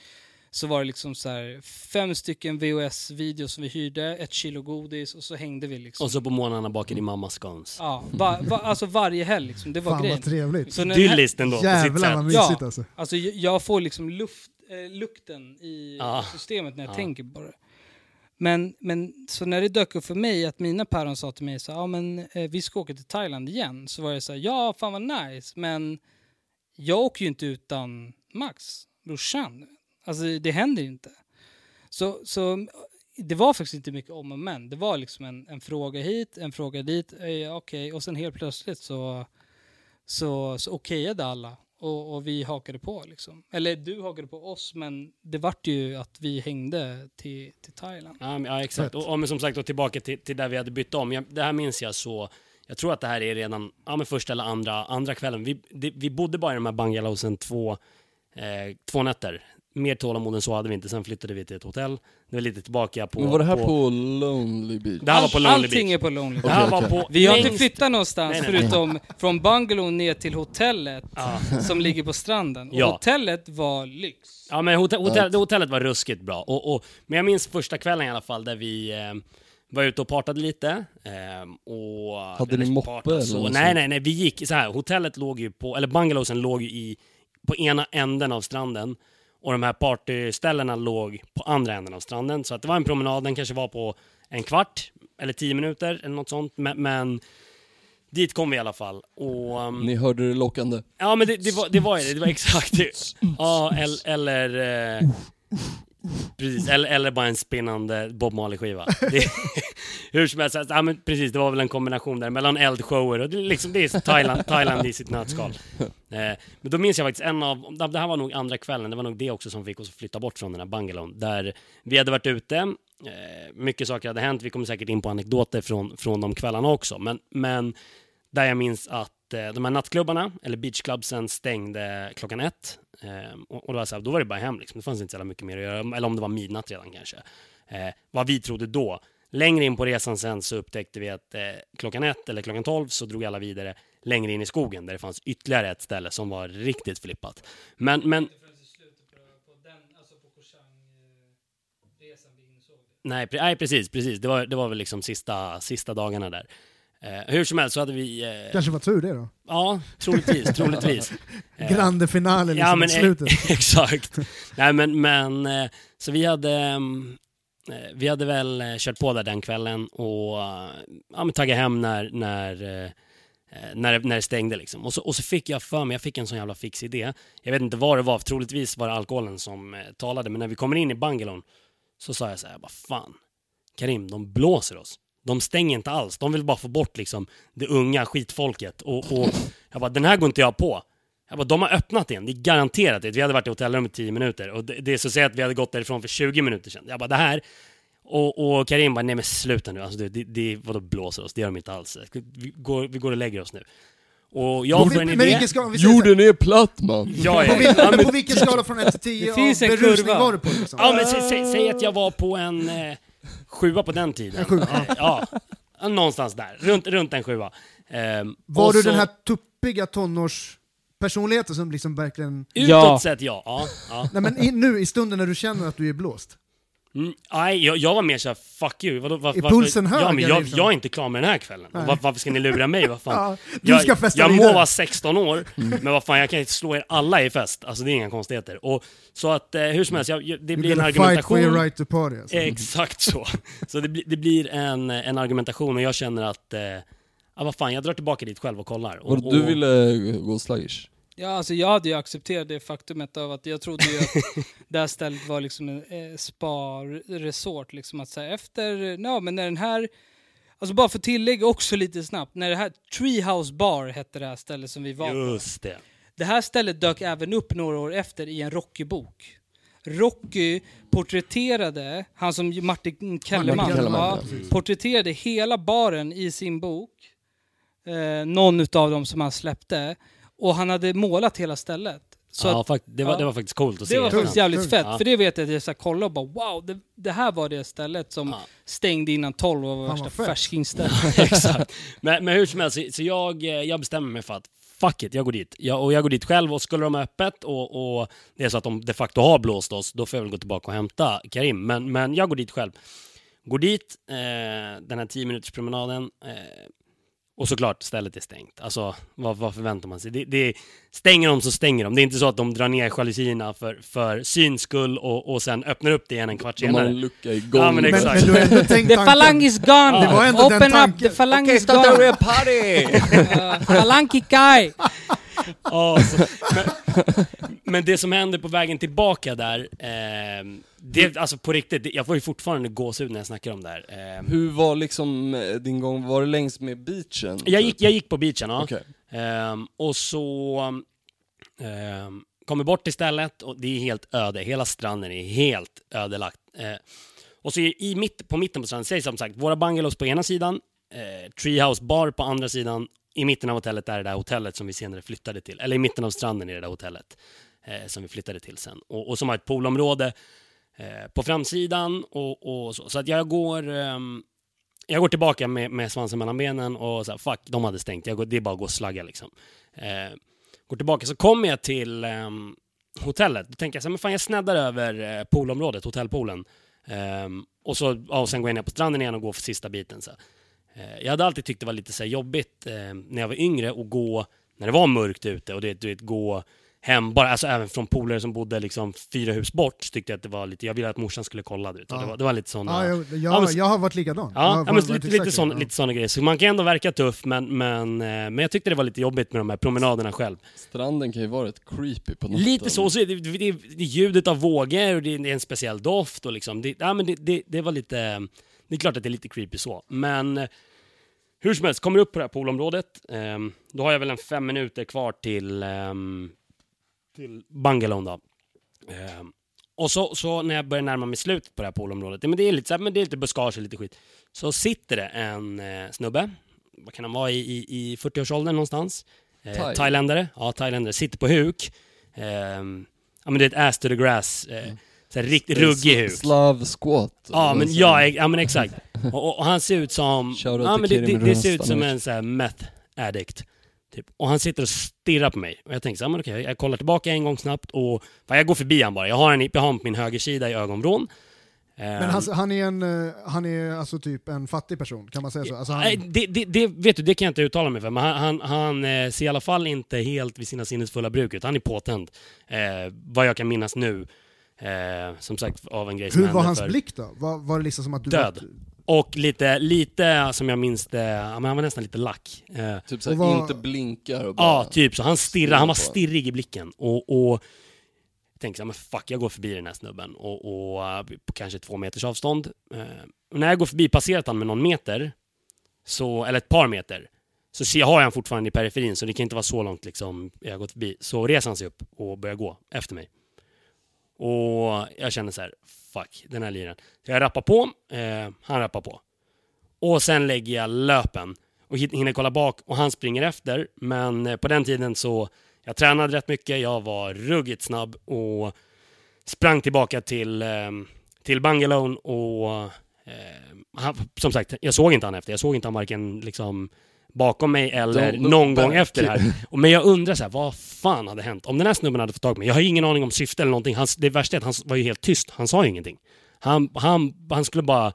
så var det liksom så här fem stycken VHS-videos som vi hyrde, ett kilo godis och så hängde vi liksom. Och så på morgnarna bakade din mamma scones. Ja, va, va, alltså varje helg liksom, det var Fan grejen. vad trevligt. Idylliskt ändå, på sitt Jävlar vad sätt. mysigt Ja. alltså. alltså jag- jag får liksom luft, eh, lukten i Ja. systemet när jag Ja. tänker på det. Men, men så när det dök upp för mig att mina päron sa till mig så ja men eh, vi ska åka till Thailand igen. Så var jag så här, ja fan vad nice. Men jag åker ju inte utan Max, brorsan. Alltså det händer ju inte. Så, så det var faktiskt inte mycket om och men. Det var liksom en, en fråga hit, en fråga dit. Eh, Okej, och sen helt plötsligt så, så, så okejade alla. Och, och vi hakade på liksom. Eller du hakade på oss, men det vart ju att vi hängde till, till Thailand. Ja, men, ja exakt. Och, och men som sagt, då tillbaka till, till där vi hade bytt om. Jag, det här minns jag så... Jag tror att det här är redan ja, men första eller andra, andra kvällen. Vi, det, vi bodde bara i de här bungalowsen två, eh, två nätter. Mer tålamod än så hade vi inte. Sen flyttade vi till ett hotell. Det var lite tillbaka på... Men var det här på, Lonely Beach? Det här var på Lonely Allting Beach. är på Lonely Det här Okej, var på Vi har inte flyttat någonstans Nej, nej, nej. förutom från bungalow ner till hotellet som ligger på stranden. Och Ja. hotellet var lyx. Ja men hotell, hotell, det hotellet var ruskigt bra. Och, och, men jag minns första kvällen i alla fall där vi eh, var ute och partade lite. Eh, och Hade ni eller moppe partade eller så. något Nej nej nej, vi gick så här. hotellet låg ju på, eller bungalowsen låg ju i, på ena änden av stranden. Och de här partyställena låg på andra änden av stranden. Så att det var en promenad, den kanske var på en kvart eller tio minuter eller något sånt. Men, men dit kom vi i alla fall. Och, um, Ni hörde det lockande? Ja men det, det, var, det var det, det var exakt det. Ja, eller... eller eh, precis, eller, eller bara en spinnande Bob Marley-skiva. Det- Hur som helst, alltså, ja, men precis, det var väl en kombination där mellan eldshower och det, liksom, det är Thailand, Thailand i sitt nötskal. Eh, men då minns jag faktiskt en av, det här var nog andra kvällen, det var nog det också som fick oss att flytta bort från den här bungalown. Där vi hade varit ute, eh, mycket saker hade hänt, vi kommer säkert in på anekdoter från, från de kvällarna också. Men, men där jag minns att de här nattklubbarna, eller beachclubsen, stängde klockan ett. Eh, och, då, var så här, då var det bara hem, liksom. det fanns inte så mycket mer att göra. Eller om det var midnatt redan kanske. Eh, vad vi trodde då. Längre in på resan sen så upptäckte vi att eh, klockan ett eller klockan tolv så drog alla vidare längre in i skogen där det fanns ytterligare ett ställe som var riktigt flippat. Men, men Nej, pre- nej precis, precis. Det var, det var väl liksom sista, sista dagarna där. Eh, hur som helst så hade vi... Eh, Kanske var tur det då. Ja, troligtvis, troligtvis. Eh, Grande finale liksom ja, men, slutet. eh, exakt. Nej men, men eh, så vi hade, eh, vi hade väl kört på där den kvällen och ja, men taggat hem när, när, när, det- när det stängde liksom. Och så, och så fick jag för mig, jag fick en sån jävla fix idé. Jag vet inte vad det var, troligtvis var det alkoholen som talade, men när vi kommer in i bungalown så sa jag så här, vad fan, Karim, de blåser oss. De stänger inte alls, de vill bara få bort liksom det unga skitfolket. Och, och jag bara, den här går inte jag på. Jag bara, de har öppnat igen, det är garanterat det. Vi hade varit i hotellrummet i 10 minuter och det, det är så att säga att vi hade gått därifrån för 20 minuter sedan. Jag bara, det här... Och, och Karim bara, nej men sluta nu, alltså, det, det, det, vadå blåser oss? Det gör de inte alls. Vi går, vi går och lägger oss nu. Och jag får en Men idé. här, Jorden är platt man! Ja, på, ja, vilken, ja, men, på vilken skala från 1 till 10 Det finns av en berusning kurva. var du på? Liksom? ja, men sä, sä, säg att jag var på en eh, sjua på den tiden. En sjua, Eh, ja. Någonstans där, runt, runt en sjua. Ehm, Var du så- den här tuppiga tonårspersonligheten som liksom verkligen... Utåt Ja. sett ja. ja, ja. Nej men i, nu i stunden när du känner att du är blåst. Mm, nej, jag, jag var mer såhär, fuck you. Vadå, var, Är varför- pulsen hög, Ja, men jag, liksom? jag är inte klar med den här kvällen. Var, varför ska ni lura mig? Vad fan? Ja, du jag, ska festa jag må vara 16 år, men vad fan, jag kan inte slå er alla i fest. Alltså det är inga konstigheter. Och, så att eh, hur som helst, jag, jag, det blir en gonna fight for argumentation. your right to party. Alltså. Exakt så. Så det, blir- det blir en, en argumentation och jag känner att, eh, ja vad fan, jag drar tillbaka dit själv och kollar. Och, Och du ville gå sluggish? Ja, alltså jag hade ju accepterat det faktumet av att jag trodde ju att det här stället var liksom en eh, spa-resort. Liksom att säga efter, ja men när den här, alltså bara för tillägga också lite snabbt, när det här Treehouse Bar hette det här stället som vi var på. Just det. Det här stället dök även upp några år efter i en Rocky-bok. Rocky porträtterade, han som Martin Kellerman, Kellerman, ja, porträtterade hela baren i sin bok. Eh, någon utav dem som han släppte. Och han hade målat hela stället. Så ja, att, det, var, ja. det var faktiskt coolt att se. det var faktiskt jävligt Tungt. fett. Ja. För det vet jag att jag så här kollade och bara wow, det, det här var det stället som Ja. stängde innan 12 och var värsta färskingstället. Exakt. Men, men hur som helst, så, så jag, eh, jag bestämmer mig för att fuck it, jag går dit. Jag, och jag går dit själv och skulle de ha öppet och, och det är så att de de facto har blåst oss, då får jag väl gå tillbaka och hämta Karim. Men, men jag går dit själv. Går dit, eh, den här 10 minuters promenaden eh, och såklart stället är stängt. Alltså vad, vad förväntar man sig? Det, det, stänger de så stänger de. Det är inte så att de drar ner jalusierna för, för syns skull och, och sen öppnar upp det igen en kvart De har senare. en lucka i golvet. Ja, men Men, exakt. men tänkt The falang is gone! Den Open up, the falang Okej, is starta gone! a party! Uh, falangi kai! Ja, så, men, men det som händer på vägen tillbaka där, ehm, det, alltså på riktigt, det, jag får ju fortfarande gåshud när jag snackar om det här. Ehm, Hur var liksom eh, din gång, var det längs med beachen? jag, gick, jag gick på beachen, ja. Okej. Ehm, och så um, kommer bort till stället och det är helt öde. Hela stranden är helt ödelagt. Eh, och så i, i mitt, på mitten på stranden, säger som sagt, våra bungalows på ena sidan, eh, Treehouse bar på andra sidan, i mitten av hotellet är det där hotellet som vi senare flyttade till. Eller i mitten av stranden är det där hotellet eh, som vi flyttade till sen. Och, och som har ett poolområde eh, på framsidan och, och så. Så att jag går, eh, jag går tillbaka med, med svansen mellan benen och så här, fuck, de hade stängt. Jag går, det är bara att gå och slagga liksom. Eh, går tillbaka, så kommer jag till ehm, hotellet. Då tänker jag så här, men fan jag sneddar över eh, poolområdet, hotellpoolen. Ehm, och, så, ja, och sen går jag ner på stranden igen och går för sista biten. Så. här jag hade alltid tyckt det var lite så här jobbigt eh, när jag var yngre att gå när det var mörkt ute och det, du vet, gå hem, bara, alltså även från polare som bodde liksom fyra hus bort, så tyckte jag att det var lite, jag ville att morsan skulle kolla det. Ja. Det, var, det var lite sådana... Ja, jag, jag, Ja, men- jag har varit likadan. Ja, har ja men varit- lite, varit lite, sån, Ja. lite såna grejer. Så man kan ändå verka tuff, men, men, eh, men jag tyckte det var lite jobbigt med de här promenaderna själv. Stranden kan ju vara rätt creepy på natten. Lite så, så det, det, det, det är ljudet av vågor och det är en speciell doft och liksom, det, ja, men det, det, det var lite, det är klart att det är lite creepy så, men eh, hur som helst, kommer upp på det här poolområdet, ehm, då har jag väl en fem minuter kvar till, ehm, till bungalown då. Ehm, och så, så när jag börjar närma mig slutet på det här poolområdet, ja, men det är lite, så här, men det är lite buskage lite skit, så sitter det en eh, snubbe, vad kan han vara, i, i, i 40-årsåldern någonstans, eh, Thai. thailändare, ja thailändare, sitter på huk, Ehm, ja men det är ett ass to the grass, eh, så här riktigt ruggig huk. Slav squat. Ja men, ja, ja men exakt. Och, och, och han ser ut som, ja men det, det, det ser ut som en så här meth addict. Typ. Och han sitter och stirrar på mig. Och jag tänker så här, men okej, jag kollar tillbaka en gång snabbt och, fan, jag går förbi han bara. Jag har, en, jag har min högersida i ögonvrån. Men Ehm, alltså, han är, en, eh, han är alltså typ en fattig person, kan man säga så? Alltså han, Nej, det, det, det, vet du, det kan jag inte uttala mig för, men han, han, han eh, ser i alla fall inte helt vid sina sinnesfulla bruk, utan han är påtänd. Eh, vad jag kan minnas nu, eh, som sagt, av en grej som hur var hans för... blick då? Var, var det liksom som att du Död. Var, Och lite, lite som jag minns det, ja, men han var nästan lite lack. Eh, Typ såhär, vad- inte blinkar och bara... ja, typ så. Han stirrar, han var stirrig i blicken. Och, och jag tänkte så här, men fuck, jag går förbi den här snubben. Och, och eh, på kanske två meters avstånd. Eh, och när jag går förbi, passerat han med någon meter, så, eller ett par meter, så ser, har jag han fortfarande i periferin, så det kan inte vara så långt liksom, jag har gått förbi. Så reser han sig upp och börjar gå efter mig. Och jag känner så här, fuck, den här liran. Så jag rappar på, eh, han rappar på. Och sen lägger jag löpen. och hinner kolla bak och han springer efter. Men eh, på den tiden så, jag tränade rätt mycket, jag var ruggigt snabb och sprang tillbaka till, eh, till bungalone och eh, han, som sagt, jag såg inte han efter. Jag såg inte han varken liksom bakom mig eller look någon gång back. efter det här. Men jag undrar så här, vad fan hade hänt? Om den här snubben hade fått tag på mig, jag har ingen aning om syfte eller någonting. Han, det värsta är att han var ju helt tyst, han sa ju ingenting. Han, han, han skulle bara...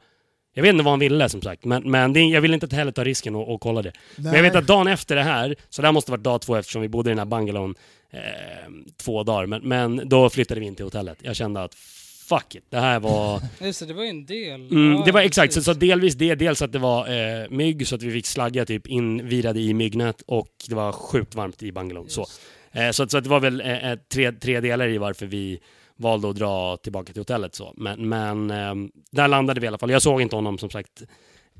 Jag vet inte vad han ville som sagt, men, men det, jag vill inte heller ta risken och, och kolla det. Men jag vet att dagen efter det här, så det här måste varit dag två eftersom vi bodde i den här bungalon eh, två dagar, men, men då flyttade vi in till hotellet. Jag kände att fuck it, det här var... Just det, det var ju en del. Mm, Ja, det var exakt, så, så delvis det, dels att det var eh, mygg så att vi fick slagga typ invirade i myggnät och det var sjukt varmt i bungalon. Så, eh, så, att- så att det var väl eh, eh, tre, tre delar i varför vi valde att dra tillbaka till hotellet. Så. Men, men eh, där landade vi i alla fall. Jag såg inte honom som sagt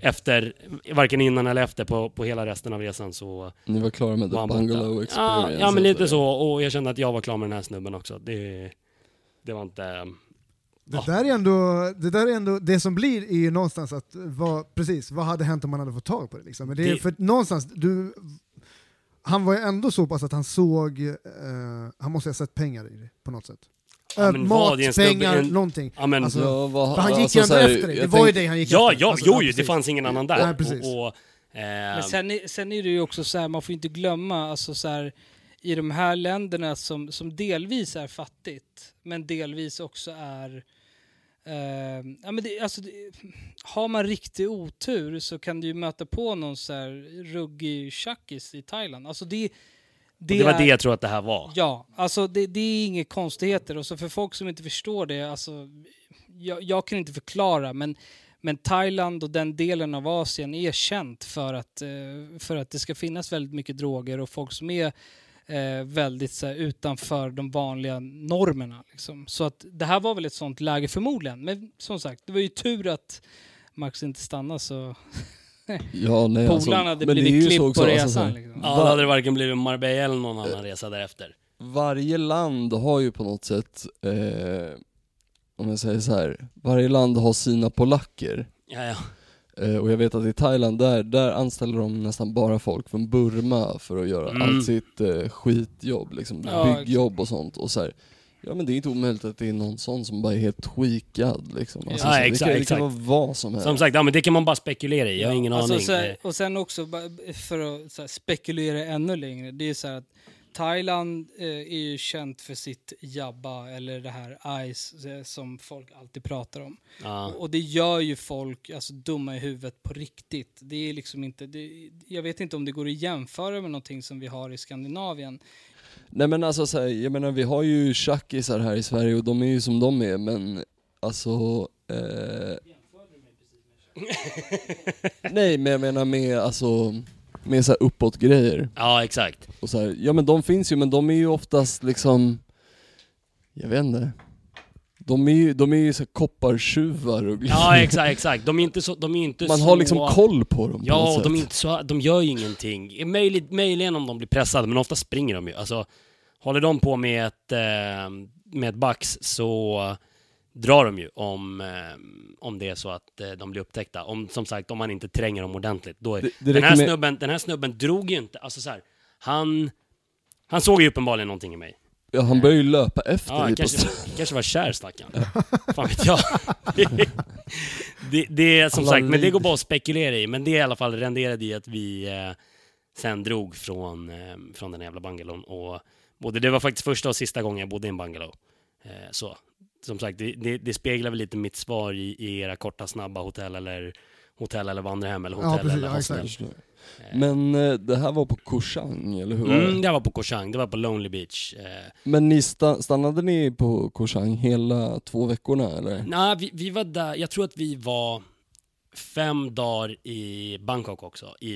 efter, varken innan eller efter på, på hela resten av resan. Så Ni var klara med the bungalow Ja, experience? ja, men lite eller? så. Och jag kände att jag var klar med den här snubben också. Det, det var inte... Det där, är ändå, det där är ändå, det som blir är ju någonstans att, vad, precis, vad hade hänt om man hade fått tag på det? Liksom? Men det är Det- för någonstans, du, han var ju ändå så pass att han såg, eh, han måste ha sett pengar i det på något sätt. Ja, men vad, Mat, det pengar, en- någonting. Ja, men, Alltså, Ja, vad, han gick alltså, ju ändå så här, efter dig, det jag var ju tänk- det han gick ja, efter. ja, Alltså, jo, ja, ju, det fanns ingen annan där. Nej, precis. Och, och, eh, Men sen, är- sen är det ju också så här, man får inte glömma, alltså så här, i de här länderna som, som delvis är fattigt, men delvis också är... Eh, ja, men det, alltså det, har man riktig otur så kan du ju möta på någon så här ruggig tjackis i Thailand. Alltså det, det, det var är- det jag tror att det här var. Ja, alltså det, det är inga konstigheter. Och så för folk som inte förstår det, alltså, jag, jag kan inte förklara, men, men Thailand och den delen av Asien är känt för att, eh, för att det ska finnas väldigt mycket droger och folk som är eh, väldigt så här, utanför de vanliga normerna. Liksom. Så att det här var väl ett sånt läge förmodligen. Men som sagt, det var ju tur att Max inte stannade så Ja, nej, alltså, polarna hade är ju blivit klippt också, på alltså, resan. här, liksom. Ja, då hade det varken blivit Marbella eller någon annan resa därefter. Varje land har ju på något sätt, eh, om jag säger så här, varje land har sina polacker. Ja, ja. Eh, och jag vet att i Thailand, där, där anställer de nästan bara folk från Burma för att göra Mm. allt sitt eh, skitjobb, liksom Ja, byggjobb och sånt. Och så här, ja men det är inte omöjligt att det är någon sån som bara är helt tweakad liksom. Alltså, Ja, så exakt, det, kan, det kan vara vad som helst. Som sagt, ja, men det kan man bara spekulera i. Jag har ingen alltså, aning. Så Eh, här, och sen också, för att så här, spekulera ännu längre, det är så här att Thailand eh, är ju känt för sitt jabba, eller det här ice eh, som folk alltid pratar om. ja. Och det gör ju folk alltså, dumma i huvudet på riktigt. Det är liksom inte, det, jag vet inte om det går att jämföra med någonting som vi har i Skandinavien. Nej men alltså så här, jag menar vi har ju tjackisar här i Sverige och de är ju som de är men alltså eh... Nej men jag menar med alltså med så här uppåt grejer ja, exakt. och så här, ja men de finns ju men de är ju oftast liksom Jag vet inte De är ju, de är ju så koppartjuvar och Ja, exakt, exakt. De är inte så... De är inte Man så... har liksom koll på dem på Ja, något och de, är sätt. inte så, de gör ju ingenting. Möjligt, möjligen om de blir pressade, men ofta springer de ju. Alltså, håller de på med ett, eh, med ett bax så drar de ju om, eh, om det är så att eh, de blir upptäckta. Om, som sagt, om man inte tränger dem ordentligt. Då är, Det- det den, här med- snubben, den här snubben drog ju inte... Alltså så här, han, han såg ju uppenbarligen någonting i mig. Ja han börjar ju löpa efter Ja, kanske, kanske var kär stackaren. Fan vet jag. det, det är som Alla sagt, men det går bara att spekulera i. Men det i alla fall renderade i att vi eh, sen drog från, eh, från den jävla bungalon. Och både, det var faktiskt första och sista gången jag bodde i en bungalow. Eh, så, som sagt, det, det, det speglar väl lite mitt svar i, i era korta, snabba hotell eller hotell eller vandrarhem eller Ja, hotell precis, eller ja, hostel. exakt. Eh, Men eh, det här var på Koh Chang, eller hur? Mm, det var på Koh Chang, det var på Lonely Beach. Eh, Men ni sta- stannade ni på Koh Chang hela två veckorna eller? Nej, vi, vi var där, jag tror att vi var fem dagar i Bangkok också, i,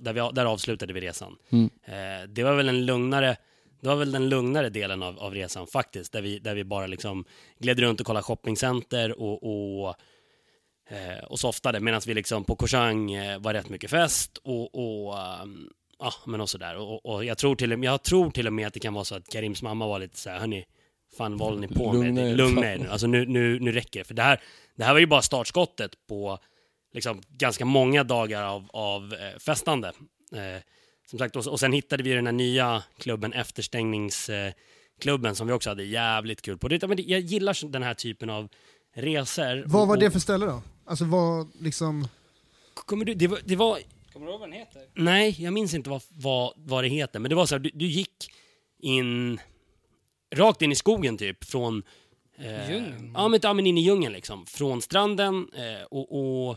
där, vi, där avslutade vi resan. Mm. Eh, det var väl en lugnare, det var väl den lugnare delen av, av resan faktiskt, där vi, där vi bara liksom gled runt och kollade shoppingcenter och, och, eh, och softade, medan vi liksom på Koh Chang eh, var rätt mycket fest och, och ehm, ja, men och sådär. Och, och jag, tror till, jag tror till och med att det kan vara så att Karims mamma var lite så här, hörni, fan vad håller ni på Lugna med? er, Lugna fan." er nu, alltså nu, nu, nu räcker det. För det här, det här var ju bara startskottet på liksom ganska många dagar av, av eh, festande. Eh, som sagt, och, och sen hittade vi den här nya klubben, efterstängningsklubben, som vi också hade jävligt kul på. Det, men jag gillar den här typen av resor. Vad var Och- det för ställe då? Alltså vad liksom... Kommer du, det, var, det var Kommer du ihåg vad den heter? Nej, jag minns inte vad, vad, vad det heter. Men det var så här, du, du gick in... Rakt in i skogen typ, från... Eh, Djungeln? Ja men, ja, men in i djungeln liksom. Från stranden eh, och, och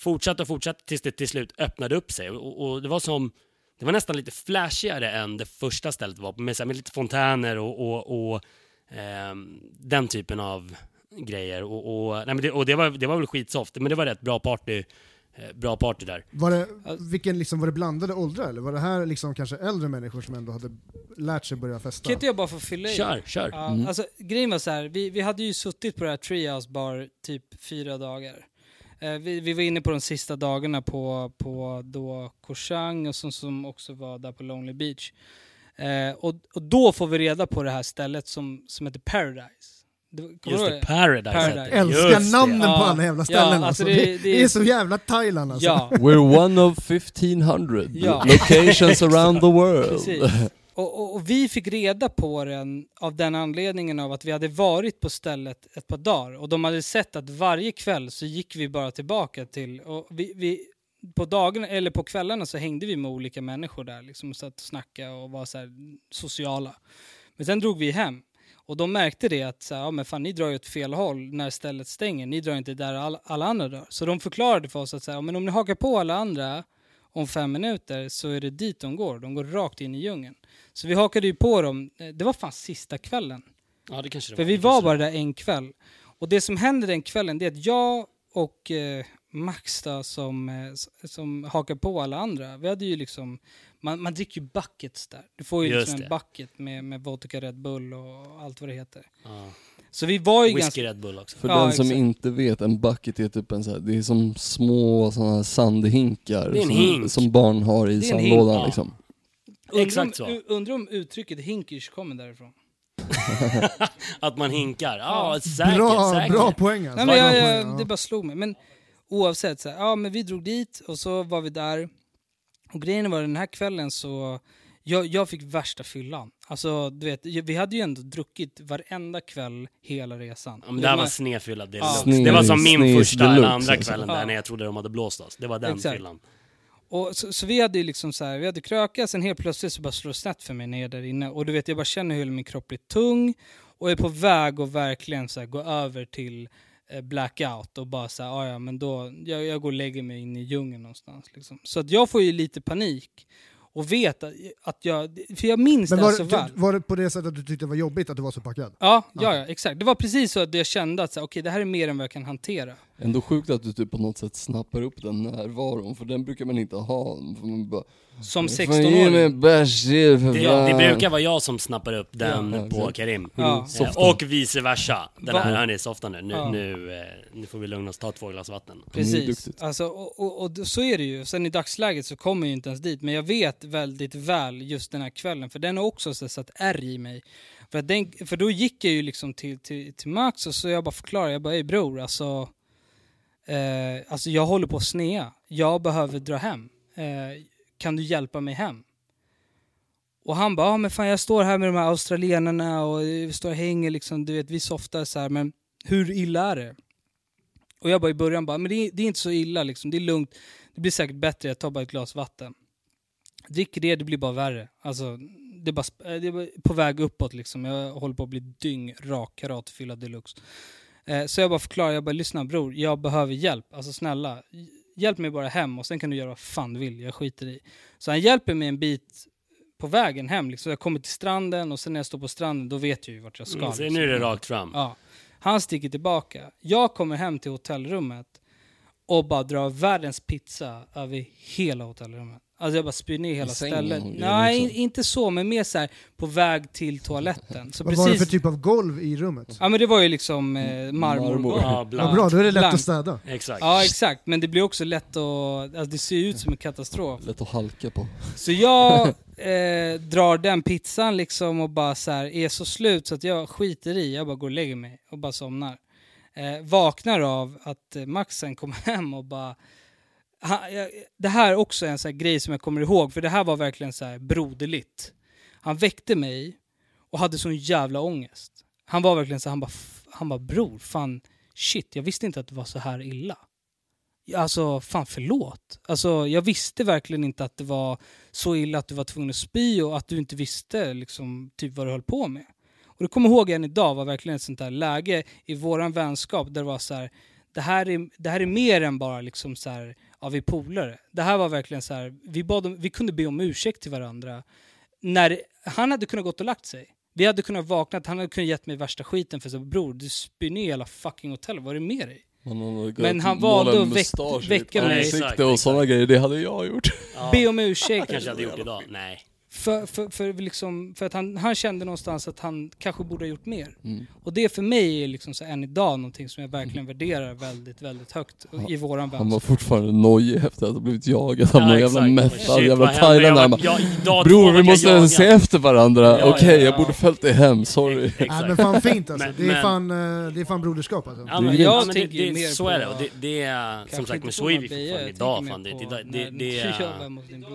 fortsatte och fortsatte tills det till slut öppnade upp sig. Och, och det var som... Det var nästan lite flashigare än det första stället var på, med, med lite fontäner och, och, och ehm, den typen av grejer. Och, och, nej, men det, och det, var, det var väl skitsoft, men det var rätt bra party, eh, bra party där. Var det, vilken liksom, var det blandade åldrar eller var det här liksom kanske äldre människor som ändå hade lärt sig börja festa? Kan inte jag bara få fylla i? Kör, kör. Ja, Mm. alltså, grejen var så här, vi, vi hade ju suttit på det här Treehouse bar typ fyra dagar. Eh, vi, vi var inne på de sista dagarna på, på då Koh Chang och som, som också var där på Lonely Beach. Eh, och, och då får vi reda på det här stället som, som heter Paradise. Det, Just det, Paradise. Paradise. det. Älskar Just det. namnen på Ja. alla jävla Ja, ställen alltså alltså. det- Det, det- det är så jävla Thailand alltså. Ja, We're one of 1500 Ja. locations around the world. precis. Och, och, och vi fick reda på den av den anledningen av att vi hade varit på stället ett par dagar och de hade sett att varje kväll så gick vi bara tillbaka till, och vi, vi, på dagarna, eller på kvällarna så hängde vi med olika människor där liksom och satt och snackade och var så här sociala. Men sen drog vi hem och de märkte det att så här, ja, men fan, ni drar ju åt fel håll när stället stänger, ni drar inte där alla, alla andra drar. Så de förklarade för oss att så här, ja, men om ni hakar på alla andra om fem minuter så är det dit de går, de går rakt in i djungeln. Så vi hakade ju på dem, Eh, det var fan sista kvällen. Ja, det kanske det För vi var bara där en kväll. Och det som hände den kvällen det är att jag och eh, Max då, som, eh, som hakar på alla andra, vi hade ju liksom, man, man dricker ju buckets där. Du får ju Just liksom en bucket med, med vodka, Red Bull och allt vad det heter. Ja. Så vi var ju Whisky ganska... Red Bull också. För Ja, den som exakt. inte vet, en bucket är typ en så här, det är som små såna här sandhinkar som, hink. som barn har i en hink, sandlådan ja. liksom. Exakt undrar om, så. Undrar om uttrycket hinkish kommer därifrån. Att man hinkar. Ja, Ja. säkert, bra, säkert. bra poäng alltså. Nej, men jag, jag, det bara slog mig. Men oavsett, så här, ja men vi drog dit och så var vi där. Och grejen var den här kvällen så, jag, jag fick värsta fyllan. Alltså du vet, vi hade ju ändå druckit varenda kväll hela resan. Ja, men det här var Man- snedfylla Ja. Sne- Det var som min första eller andra alltså. kvällen där Ja. när jag trodde de hade blåst oss. Det var den Exakt. fyllan. Och så, så vi hade ju liksom så här, vi hade krökat, sen helt plötsligt så bara slår det snett för mig ner där inne. Och du vet, jag bara känner hur min kropp blir tung och är på väg att verkligen så här, gå över till eh, blackout och bara så här, "Ah, ja men då, jag, jag går och lägger mig in i djungeln någonstans. Liksom. Så att jag får ju lite panik och vet att, jag, för jag minns det här så det- väl. var det på det sättet att du tyckte det var jobbigt att du var så packad? Ja, ja, ja, exakt. Det var precis så att jag kände att så okej, det här är mer än vad jag kan hantera. Ändå sjukt att du typ på något sätt snappar upp den närvaron, för den brukar man inte ha. Man bara, Som "Fan, Ge mig 16-åring. bärs, ge för Det, det fan." brukar vara jag som snappar upp den Ja, på. Karim. Ja. Eh, Softa. Och vice versa. Den här, hörni, softa nu. Nu, Ja. nu, eh, nu får vi lugna oss, ta två glas vatten. Det Precis. Alltså, och, och, och så är det ju. Sen i dagsläget så kommer jag ju inte ens dit. Men jag vet väldigt väl just den här kvällen. För den har också så satt ärr i mig. För, den, för då gick jag ju liksom till, till, till Max och så jag bara förklarade. Jag bara, ey bror, alltså, eh, alltså jag håller på att snea. Jag behöver dra hem. Eh, kan du hjälpa mig hem? Och han bara, ja men fan jag står här med de här australienarna och vi står och hänger liksom, du vet vi softar så här, men hur illa är det? Och jag bara i början bara, men det är, det är inte så illa liksom, det är lugnt. Det blir säkert bättre, jag tar bara ett glas vatten. Dricker det, det blir bara värre. Alltså, det är, bara, eh, det är på väg uppåt liksom. Jag håller på att bli dyngrak karatefylla deluxe. Eh, så jag bara förklarar, jag bara lyssna bror, jag behöver hjälp. Alltså snälla, hjälp mig bara hem och sen kan du göra vad fan du vill, jag skiter i. Så han hjälper mig en bit på vägen hem. Liksom. Jag kommer till stranden och sen när jag står på stranden då vet jag ju vart jag ska. Mm, så liksom. är det rakt fram. Ja. Han sticker tillbaka. Jag kommer hem till hotellrummet och bara drar världens pizza över hela hotellrummet. Alltså jag bara spyr ner hela stället. Nej, också. inte så, men mer så här på väg till toaletten. Så Vad var det precis... för typ av golv i rummet? Ja men det var ju liksom eh, marmor. Marmor. Ja, Ja, bra, då är det lätt Blank. att städa. Exakt. Ja exakt, men det blir också lätt att... Alltså det ser ut som en katastrof. Lätt att halka på. Så jag eh, drar den pizzan liksom och bara så här är så slut så att jag skiter i. Jag bara går och lägger mig och bara somnar. Eh, vaknar av att eh, Maxen kom hem och bara... Han, jag, det här är också en sån grej som jag kommer ihåg, för det här var verkligen så här broderligt. Han väckte mig och hade sån jävla ångest. Han var verkligen så här, han bara, han bara bror, fan, shit, jag visste inte att det var så här illa. Alltså, fan förlåt. Alltså, jag visste verkligen inte att det var så illa att du var tvungen att spy och att du inte visste liksom, typ vad du höll på med. Och det kommer jag ihåg än idag var verkligen ett sånt där läge i våran vänskap där det var så här, det här är, det här är mer än bara liksom så här, ja vi är polare. Det här var verkligen så här, vi, bad om, vi kunde be om ursäkt till varandra. När han hade kunnat gått och lagt sig. Vi hade kunnat vakna, han hade kunnat gett mig värsta skiten för så bror du spyr ner hela fucking hotellet, vad är det med dig? Men han valde att väck- väcka mig. ansikte och sådana grejer, det hade jag gjort. Ja, Be om ursäkt. kanske jag hade gjort idag. Nej. För, för, för, liksom, för att han, han kände någonstans att han kanske borde ha gjort mer. Mm. Och det för mig är liksom så än idag någonting som jag verkligen värderar väldigt, väldigt högt i våran Han var fortfarande nojig efter att ha blivit jagad av någon jävla Shit, jävla thailändare. Jag jag- Bror vi jag måste jagad." se efter varandra, Ja, okej ja, ja. jag borde följt dig hem, sorry. Ja, men fan fint alltså. Men- det, är men- fan, eh, det är fan broderskap alltså. Ja, Det men, är ja, jag men det, det, mer så på- är det. Och det, det är som sagt på så är vi fortfarande jag idag. Fan, det, det, det,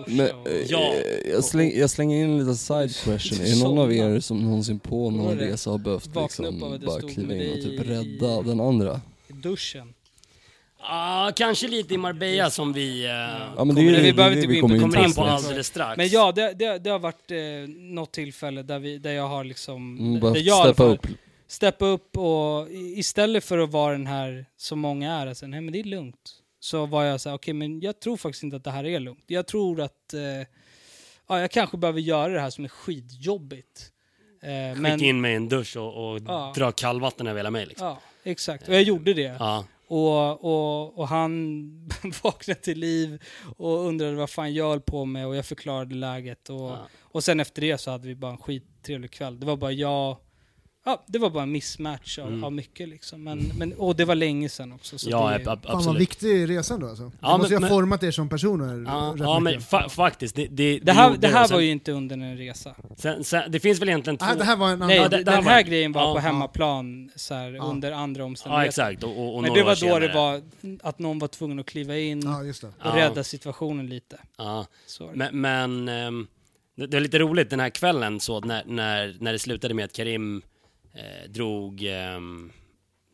Men, eh, Ja. jag, släng, jag slänger in en liten side question, är det någon av er som någonsin på någon resa har behövt liksom bara kliva in och typ i- rädda den andra? i duschen. Ah, kanske lite i Marbella som vi eh, Ja men det kommer, är vi behöver inte vi gå in på kommer in kommer in på alldeles strax. Men ja, det, det, det har varit eh, något tillfälle där, vi, där jag har liksom... Mm, där jag steppa fall- upp. steppa upp och istället för att vara den här som många är, alltså, nej men det är lugnt. Så var jag så här, okej men jag tror faktiskt inte att det här är lugnt. Jag tror att eh, ja, jag kanske behöver göra det här som är skitjobbigt. Eh, Skicka in mig i en dusch och, och Ja. dra kallvatten över hela mig liksom. Ja, exakt. Och jag gjorde det. Ja. Och, och, och han vaknade till liv och undrade vad fan jag höll på med och jag förklarade läget. Och, Ja. och sen efter det så hade vi bara en skittrevlig kväll. Det var bara jag... Ja, det var bara en mismatch av, Mm. av mycket liksom. Men, men, och det var länge sedan också. Så Ja, det, ab- ab- Fan vad absolut. viktig resan då alltså. Det Ja, måste men- ju ha men- format er som personer Ja, ja men fa faktiskt. Det, det, det här, det här sen, var ju inte under en resa. Sen, sen, det finns väl egentligen två... Ah, det här var en annan... Nej, Ja, det- den det här här, var- grejen var ja, på ja. hemmaplan så här, Ja. under andra Ja, omständigheter. exakt. Och, och, och Men det var då det var att någon var tvungen att kliva in Ja, just det. och Ja. rädda situationen lite. Ja. Var det. Men, men ehm, det, det är lite roligt den här kvällen så när, när, när det slutade med att Karim eh, drog, ehm,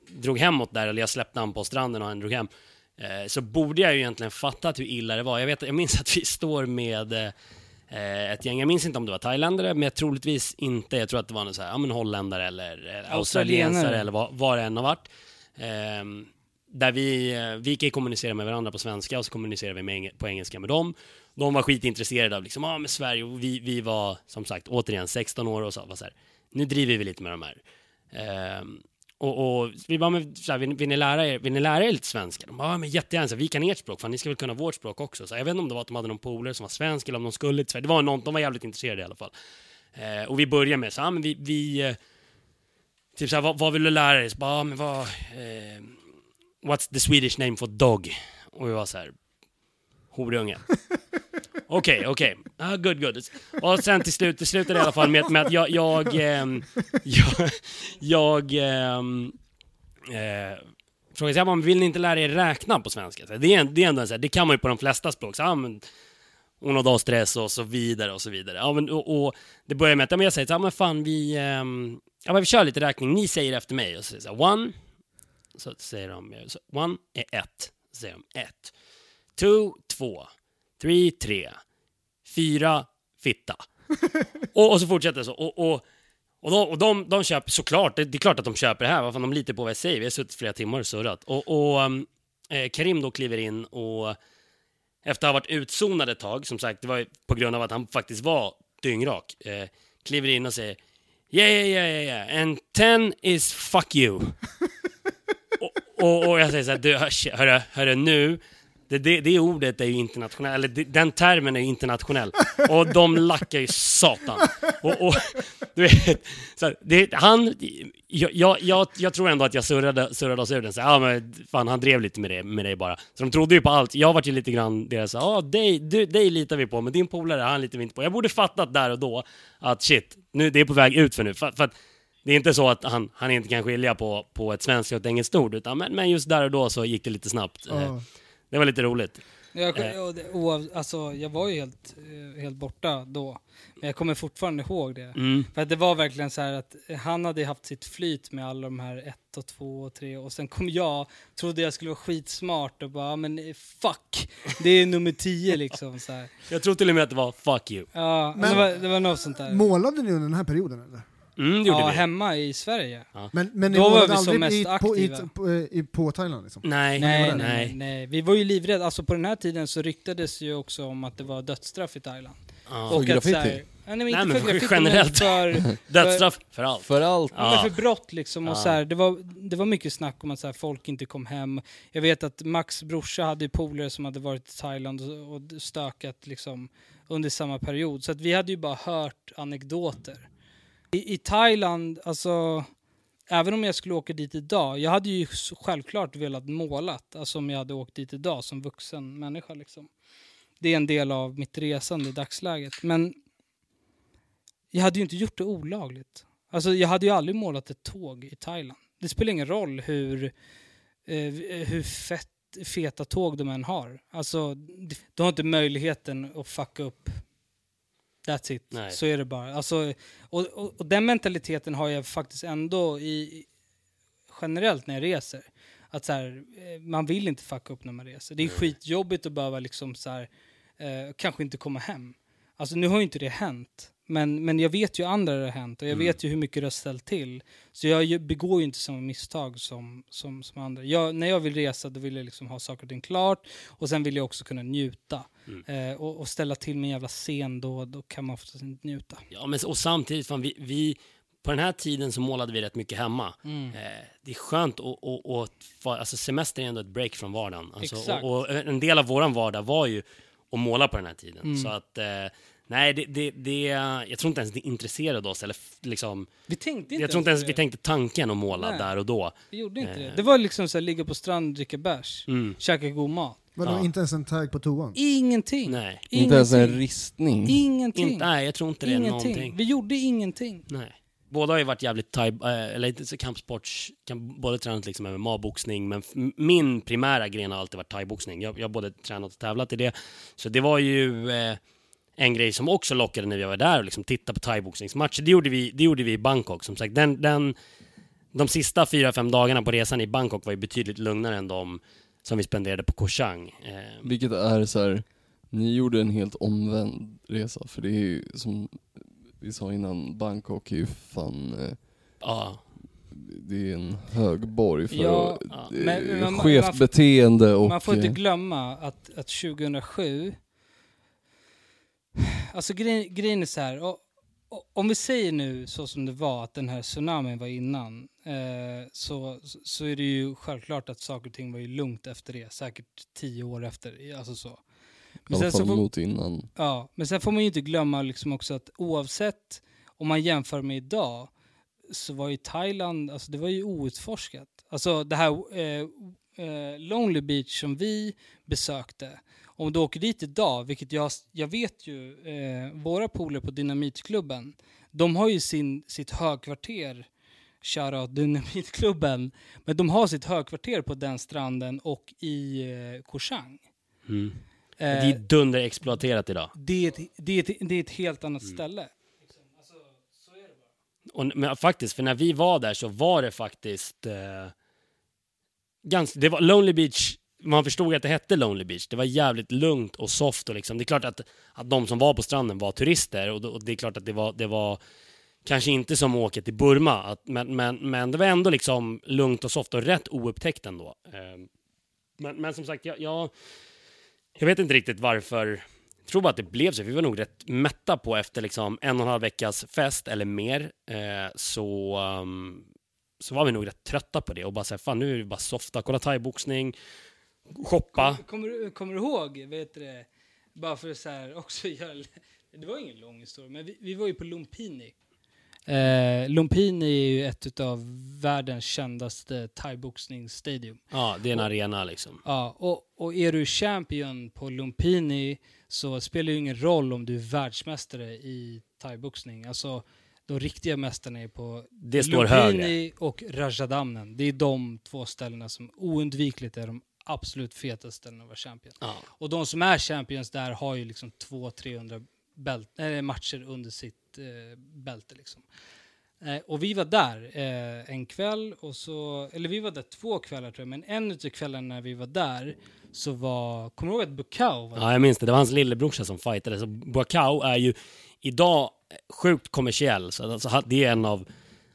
drog hemåt där, eller jag släppte han på stranden och han drog hem. Eh, så borde jag ju egentligen fattat hur illa det var. Jag, vet, jag minns att vi står med eh, ett gäng, jag minns inte om det var thailändare, men jag troligtvis inte. Jag tror att det var någon så här, ja men holländare eller eh, australiensare eller vad, vad det än har varit. Ehm, där vi, eh, vi kan kommunicera med varandra på svenska och så kommunicerar vi med, på engelska med dem. De var skitintresserade av liksom, ah, med Sverige och vi, vi var som sagt återigen 16 år och så, var så här, nu driver vi lite med de här. Eh, och, och vi bara, men, så här, vill, vill, ni lära er, vill ni lära er lite svenska? De bara, ja, men jättegärna, så här, vi kan ert språk, fan ni ska väl kunna vårt språk också. Så här, jag vet inte om det var att de hade någon polare som var svensk eller om de skulle till Sverige. Det var någon, de var jävligt intresserade i alla fall. Eh, och vi börjar med så här, men vi, vi eh, typ så här, vad, vad vill du lära dig? Så bara, men vad, eh, what's the Swedish name for dog? Och vi var så här, horunge. Okej, okej. Ah, good, good. Och sen till slut, det slutade i alla fall med, med att jag, jag, eh, jag, jag ehm, eh, frågade jag bara, vill ni inte lära er räkna på svenska? Så det, är, det är ändå en så här, det kan man ju på de flesta språk. Så, ah, men, uno, dos, stress och så vidare och så vidare. Ja, men, och, och det börjar med att ja, men jag säger så här, ah, men fan vi, ehm, ja, men vi kör lite räkning, ni säger efter mig. Och så säger jag så här, one, så säger de, så, one är ett, så säger de ett. Two, två. Three, tre. Fyra, fitta. och, och så fortsätter det så. Och, och, och, de, och de, de köper såklart, det, det är klart att de köper det här, vad fan, de litar på vad jag säger. Vi har suttit flera timmar och surrat. Och, och um, eh, Karim då kliver in och efter att ha varit utzonad ett tag, som sagt, det var på grund av att han faktiskt var dyngrak, eh, kliver in och säger Yeah, yeah, yeah, yeah, yeah. and ten is fuck you. och, och, och jag säger så här, du, hör- hörru, hörru nu, det, det, det ordet är ju internationellt, eller det, den termen är ju internationell. Och de lackar ju satan. Och, och du vet, så det, han, jag, jag, jag, tror ändå att jag surrade, surrade oss ur den. Så, ja, men fan, han drev lite med det, med det bara. Så de trodde ju på allt. Jag var ju lite grann deras, ja, dig, du, dig litar vi på, men din polare, han litar vi inte på. Jag borde fattat där och då att shit, nu, det är på väg ut för nu. För, för att Det är inte så att han, han inte kan skilja på, på ett svenskt och ett engelskt ord, utan men, men just där och då så gick det lite snabbt. Oh. Det var lite roligt. Jag, Eh. oav, alltså, jag var ju helt, eh, helt borta då, men jag kommer fortfarande ihåg det. Mm. För att det var verkligen så här att han hade haft sitt flyt med alla de här ett och två och tre och sen kom jag, trodde jag skulle vara skitsmart och bara, "Ja, men eh, fuck, det är nummer tio liksom så här. Jag tror till och med att det var 'fuck you' Ja, Men- det, var, det var något sånt där. Målade ni under den här perioden eller? Mm, det gjorde Ja, vi. hemma i Sverige. Men, men ni Då var vi som mest i, på, aktiva. i, på, i, på Thailand liksom? Nej, Nej, nej, nej. Vi var ju livrädda. Alltså på den här tiden så ryktades ju också om att det var dödsstraff i Thailand. Ja. Och att graffiti? så här- nej, men inte Nej, men för graffiti, generellt. men för, Dödsstraff för allt. För allt. Ja. Ja. Men för brott liksom. Och Ja. så här, det, var, det var mycket snack om att så här, folk inte kom hem. Jag vet att Max brorsa hade ju polare som hade varit i Thailand och, och stökat liksom under samma period. Så att vi hade ju bara hört anekdoter. I, I Thailand, alltså, även om jag skulle åka dit idag, jag hade ju självklart velat målat, alltså om jag hade åkt dit idag som vuxen människa liksom. Det är en del av mitt resande i dagsläget. Men jag hade ju inte gjort det olagligt. Alltså jag hade ju aldrig målat ett tåg i Thailand. Det spelar ingen roll hur, eh, hur fett, feta tåg de än har. Alltså, de har inte möjligheten att fucka upp. That's it. Nej. Så är det bara. Alltså, och, och, och den mentaliteten har jag faktiskt ändå i, generellt när jag reser. Att så här, eh, man vill inte fucka upp när man reser. Det är skitjobbigt att behöva liksom så här, eh, kanske inte komma hem. Alltså nu har ju inte det hänt. Men, men jag vet ju andra det har hänt och jag Mm. vet ju hur mycket det har ställt till. Så jag begår ju inte samma misstag som, som, som andra. Jag, när jag vill resa då vill jag liksom ha saker och ting klart och sen vill jag också kunna njuta. Mm. Eh, och, och ställa till med en jävla scen då, då kan man oftast inte njuta. Ja, men, och samtidigt, fan, vi, vi, på den här tiden så målade vi rätt mycket hemma. Mm. Eh, det är skönt och fa- alltså semester är ändå ett break från vardagen. Alltså, och, och en del av våran vardag var ju att måla på den här tiden. Mm. Så att, eh, nej, det, det, det, jag tror inte ens det intresserade oss. Eller liksom, Vi tänkte inte jag tror inte ens vi det. tänkte tanken att måla Nej. där och då. Vi gjorde inte det. Eh. Det var liksom så här, ligga på strand, dricka bärs, Mm. käka god mat. Vadå, Ja. inte ens en tag på toan? Ingenting. Nej. Inte ens en Ingenting. ristning. Ingenting. Inte, nej, jag tror inte det är ingenting. någonting. Vi gjorde ingenting. Nej. Båda har ju varit jävligt thai, eh, eller inte så kampsports, kan både tränat liksom MMA-boxning, men min primära gren har alltid varit thaiboxning. Jag, jag har både tränat och tävlat i det. Så det var ju eh, en grej som också lockade när vi var där och liksom titta på thaiboxningsmatcher. Det gjorde vi, det gjorde vi i Bangkok. Som sagt, den, den, de sista fyra, fem dagarna på resan i Bangkok var ju betydligt lugnare än de som vi spenderade på Koh Chang. Eh, Vilket är så här. ni gjorde en helt omvänd resa för det är ju som vi sa innan, Bangkok är ju fan, eh, ja, det är en högborg för Ja, ja. skevt beteende och... Man får inte eh, glömma att, att 2007... Alltså grejen, grejen är så här. Och, och, om vi säger nu så som det var, att den här tsunamin var innan, eh, så, så är det ju självklart att saker och ting var ju lugnt efter det. Säkert tio år efter. Alltså så. Men sen, så får, innan. ja, men sen får man ju inte glömma liksom också att oavsett om man jämför med idag så var ju Thailand, alltså det var ju outforskat. Alltså det här eh, eh, Lonely Beach som vi besökte, om du åker dit idag, vilket jag, jag vet ju, eh, våra polare på Dynamitklubben, de har ju sin, sitt högkvarter, shoutout Dynamitklubben, men de har sitt högkvarter på den stranden och i eh, Koh Chang. mm. Eh, det är dunderexploaterat idag. det, är ett, det, är ett, det är ett helt annat Mm. ställe. Och, men faktiskt, för när vi var där så var det faktiskt eh, ganska, det var Lonely Beach, man förstod att det hette Lonely Beach. Det var jävligt lugnt och soft och liksom, det är klart att, att de som var på stranden var turister och, och det är klart att det var, det var kanske inte som åket till Burma, att, men, men, men det var ändå liksom lugnt och soft och rätt oupptäckt ändå. Eh, men, men som sagt, jag, jag, jag vet inte riktigt varför jag tror bara att det blev så. Vi var nog rätt mätta på efter liksom en och en halv veckas fest eller mer. Eh, så, um, så var vi nog rätt trötta på det och bara säga fan nu är det bara softa, kolla thaiboxning, shoppa. Kom, kommer, du, kommer du ihåg, vet du bara för att så här också göra, det var ingen lång historia, men vi, vi var ju på Lumpini. Eh, Lumpini är ju ett av världens kändaste thaiboxningsstadium. Ja, det är en arena liksom. Ja, och, och är du champion på Lumpini så spelar det ju ingen roll om du är världsmästare i thaiboxning. Alltså, de riktiga mästarna är på Det står högre. Lumpini och Rajadamnen. Det är de två ställena som oundvikligt är de absolut fetaste ställena att vara champion. Ja. Och de som är champions där har ju liksom 200-300 bält- äh, matcher under sitt eh, bälte. Liksom. Eh, och vi var där eh, en kväll, och så, eller vi var där två kvällar tror jag, men en utav kvällarna när vi var där så var, kommer du ihåg att Bukau var där? Ja, jag minns det. Det var hans lillebrorsa som fightade. Så Boakau är ju idag sjukt kommersiell. Så alltså, det är en av,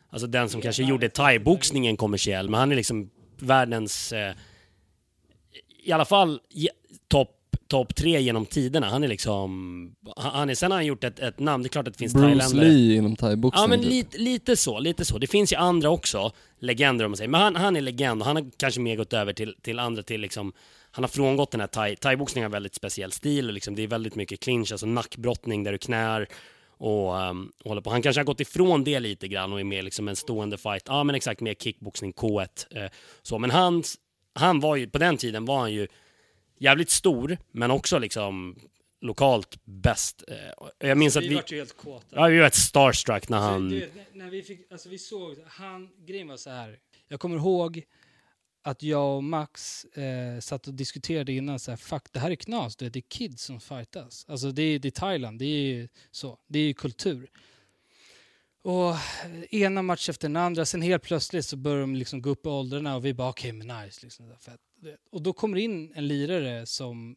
alltså den som kanske gjorde thaiboxningen kommersiell. Men han är liksom världens, eh, i alla fall topp top tre genom tiderna. Han är liksom, han är, sen har han gjort ett, ett namn. Det är klart att det finns Bruce thailändare. Lee inom thaiboxning Ja men typ. lite, lite så, lite så. Det finns ju andra också, legender om man säger. Men han, han är legend och han har kanske mer gått över till, till andra, till liksom han har frångått den här thai, thaiboxning har väldigt speciell stil och liksom, det är väldigt mycket clinch, alltså nackbrottning där du knär och, um, håller på. Han kanske har gått ifrån det lite grann och är mer liksom en stående fight. Ja men exakt, mer kickboxning, K1. Eh, så. Men hans, han var ju, på den tiden var han ju jävligt stor, men också liksom lokalt bäst. Eh, jag minns att vi vi, vart ju helt kåta. ja, vi var ett starstruck när Så, han... du när vi, fick, alltså vi såg, han, grejen var så här. Jag kommer ihåg att jag och Max eh, satt och diskuterade innan så här, fuck det här är knas, du vet, det är kids som fightas. Alltså det är, det är Thailand, det är ju så, det är ju kultur. Och ena match efter den andra, sen helt plötsligt så börjar de liksom gå upp i åldrarna och vi bara okej men nice, liksom, fett. Och då kommer in en lirare som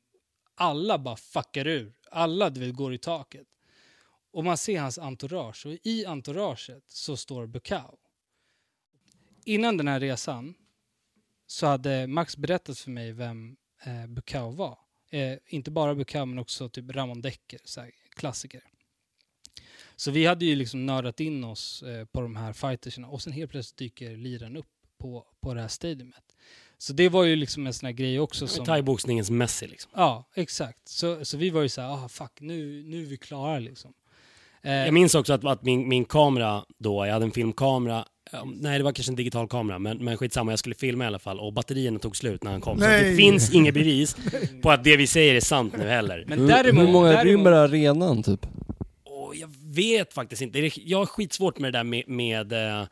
alla bara fuckar ur. Alla du vet, går i taket. Och man ser hans entourage och i entouraget så står Bukau. Innan den här resan så hade Max berättat för mig vem eh, Bukau var. Eh, inte bara Bukau men också typ Ramon Decker, så här, klassiker. Så vi hade ju liksom nördat in oss eh, på de här fightersarna och sen helt plötsligt dyker liran upp på, på det här stadiumet. Så det var ju liksom en sån här grej också som... Thaiboxningens Messi liksom. Ja, exakt. Så, så vi var ju så här, ah fuck, nu, nu är vi klara liksom. Eh, Jag minns också att, att min, min kamera då, jag hade en filmkamera, nej det var kanske en digital kamera, men, men skitsamma, jag skulle filma i alla fall och batterierna tog slut när han kom. Så Nej. det finns inget bevis på att det vi säger är sant nu heller. men hur, däremot, hur många däremot, rymmer arenan typ? Jag vet faktiskt inte, Det är- jag har skitsvårt med det där med, med, eh,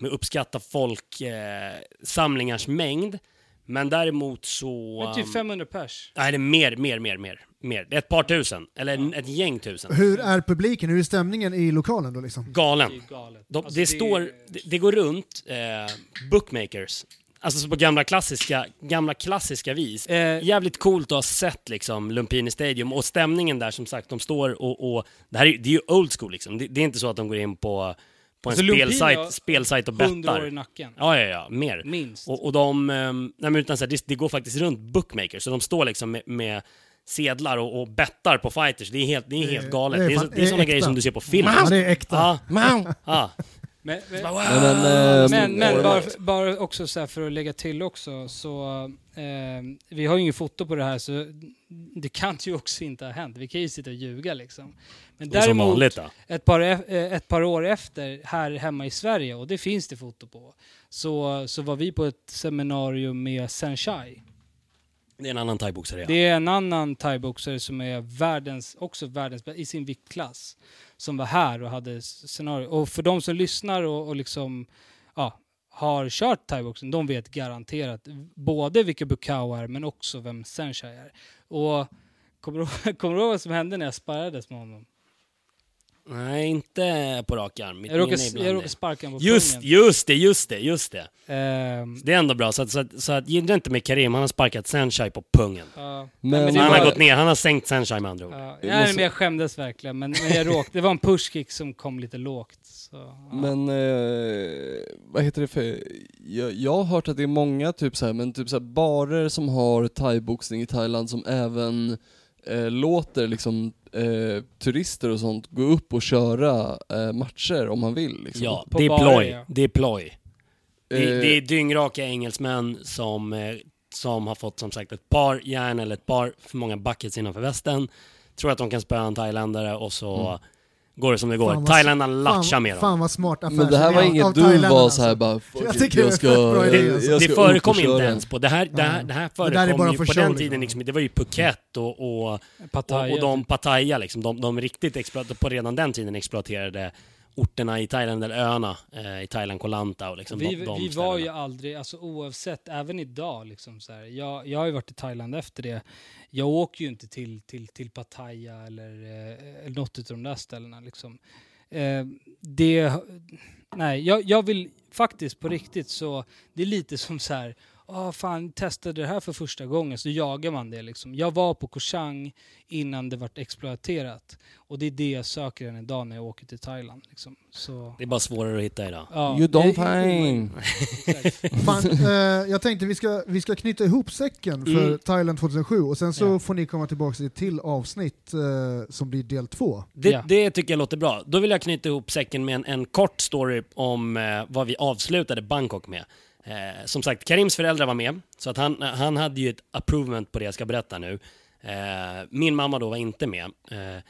med uppskatta folk, eh, samlingars mängd. Men däremot så... Men typ um, 500 pers. Nej, det är mer, mer, mer, mer. mer. Det är ett par tusen, eller en- ett gäng tusen. Hur är publiken? Hur är stämningen i lokalen då liksom? Galen. Det. De, Alltså, det, är- står, det, det går runt eh, bookmakers. Alltså så på gamla klassiska, gamla klassiska vis. Eh, Jävligt coolt att ha sett liksom Lumpini Stadium och stämningen där som sagt, de står och, och det här är, det är ju old school liksom. Det, det är inte så att de går in på, på en Alltså, Lumpini har spelsajt, spelsajt och 100 år i bettar. nacken. Ja, ja, ja, mer. Minst. Och, och de, ehm, nej men utan så här, det, det går faktiskt runt bookmakers, så de står liksom med, med sedlar och, och bettar på fighters. Det är helt, det är helt galet. det är Det är, det är sådana grejer som du ser på film. Ja, det är äkta. Ja, ja. Men, men, Men, men, eh, men, men får bara, bara också så här för att lägga till också så eh, vi har ju inget foto på det här så det kan ju också inte ha hänt. Vi kan ju sitta och ljuga liksom. Men däremot vanligt ett par, eh, ett par år efter här hemma i Sverige och det finns det foto på så, så var vi på ett seminarium med Senshai. Det är en annan thaiboxare ja. Det är en annan thaiboxare som är världens, också världens i sin viktklass som var här och hade scenario. Och för de som lyssnar och, och liksom ja, har kört thaiboxen, de vet garanterat både vilka Bukau är men också vem Senshai är. Och kommer du, kommer du ihåg vad som hände när jag sparrades med honom? Nej, inte på rak arm. Mitt Jag råkade, jag råkade sparka på Just, pungen. just det, just det, just det. Ehm, Det är ändå bra. Så att, så att, så att gilla inte med Karim, han har sparkat Senshai på pungen. ja. Men- det han var- har gått ner, han har sänkt Senshai med andra ord. Vi nej, måste- men jag skämdes verkligen, men, men jag råkade, det var en pushkick som kom lite lågt. Så, ja. Men, eh, vad heter det för, jag, jag har hört att det är många typ så här, men typ så här barer som har thaiboxning i Thailand som även eh, låter liksom eh, turister och sånt gå upp och köra eh, matcher om man vill liksom. Ja, På det är ploj. ja. Det är ploj. Det, Eh, det är dyngraka engelsmän som, eh, som har fått som sagt ett par järn eller ett par för många buckets innanför västen. Tror att de kan spöa en thailändare och så Mm. Går det som det går. Fan vad- Thailändarna latchar fan, med dem. fan vad smart affär. men det här var av- inget av du var så här alltså. bara fuck Jag it, tycker det är jag ska, fett bra idé, jag alltså. ska det upp förekom inte ens på, det här, det här, det här Det där är förekom bara ju för på show, den liksom. tiden liksom, det var ju Phuket och, och, Pattaya, och, och de typ. Pattaya liksom, de, de riktigt exploaterade, på redan den tiden exploaterade orterna i Thailand, eller öarna eh, i Thailand, Koh Lanta och liksom vi, de, de vi var ju aldrig, alltså oavsett, även idag liksom så här, jag, jag har ju varit i Thailand efter det. Jag åker ju inte till, till, till Pattaya eller, eh, eller något av de där ställena liksom. Eh, det, nej, jag, jag vill faktiskt på riktigt så, det är lite som så här, ah fan, testade det här för första gången, så jagar man det liksom. Jag var på Koh Chang innan det vart exploaterat. Och det är det jag söker än idag när jag åker till Thailand. Liksom. Så, Det är bara svårare att hitta idag. ja, You don't find. Fan, eh, jag tänkte vi ska, vi ska knyta ihop säcken för Mm. Thailand 2007 och sen så Ja. får ni komma tillbaka till ett till avsnitt eh, som blir del två. Det, Ja. det tycker jag låter bra. Då vill jag knyta ihop säcken med en, en kort story om eh, vad vi avslutade Bangkok med. Eh, som sagt, Karims föräldrar var med, så att han, han hade ju ett approvement på det jag ska berätta nu. Eh, min mamma då var inte med. Eh,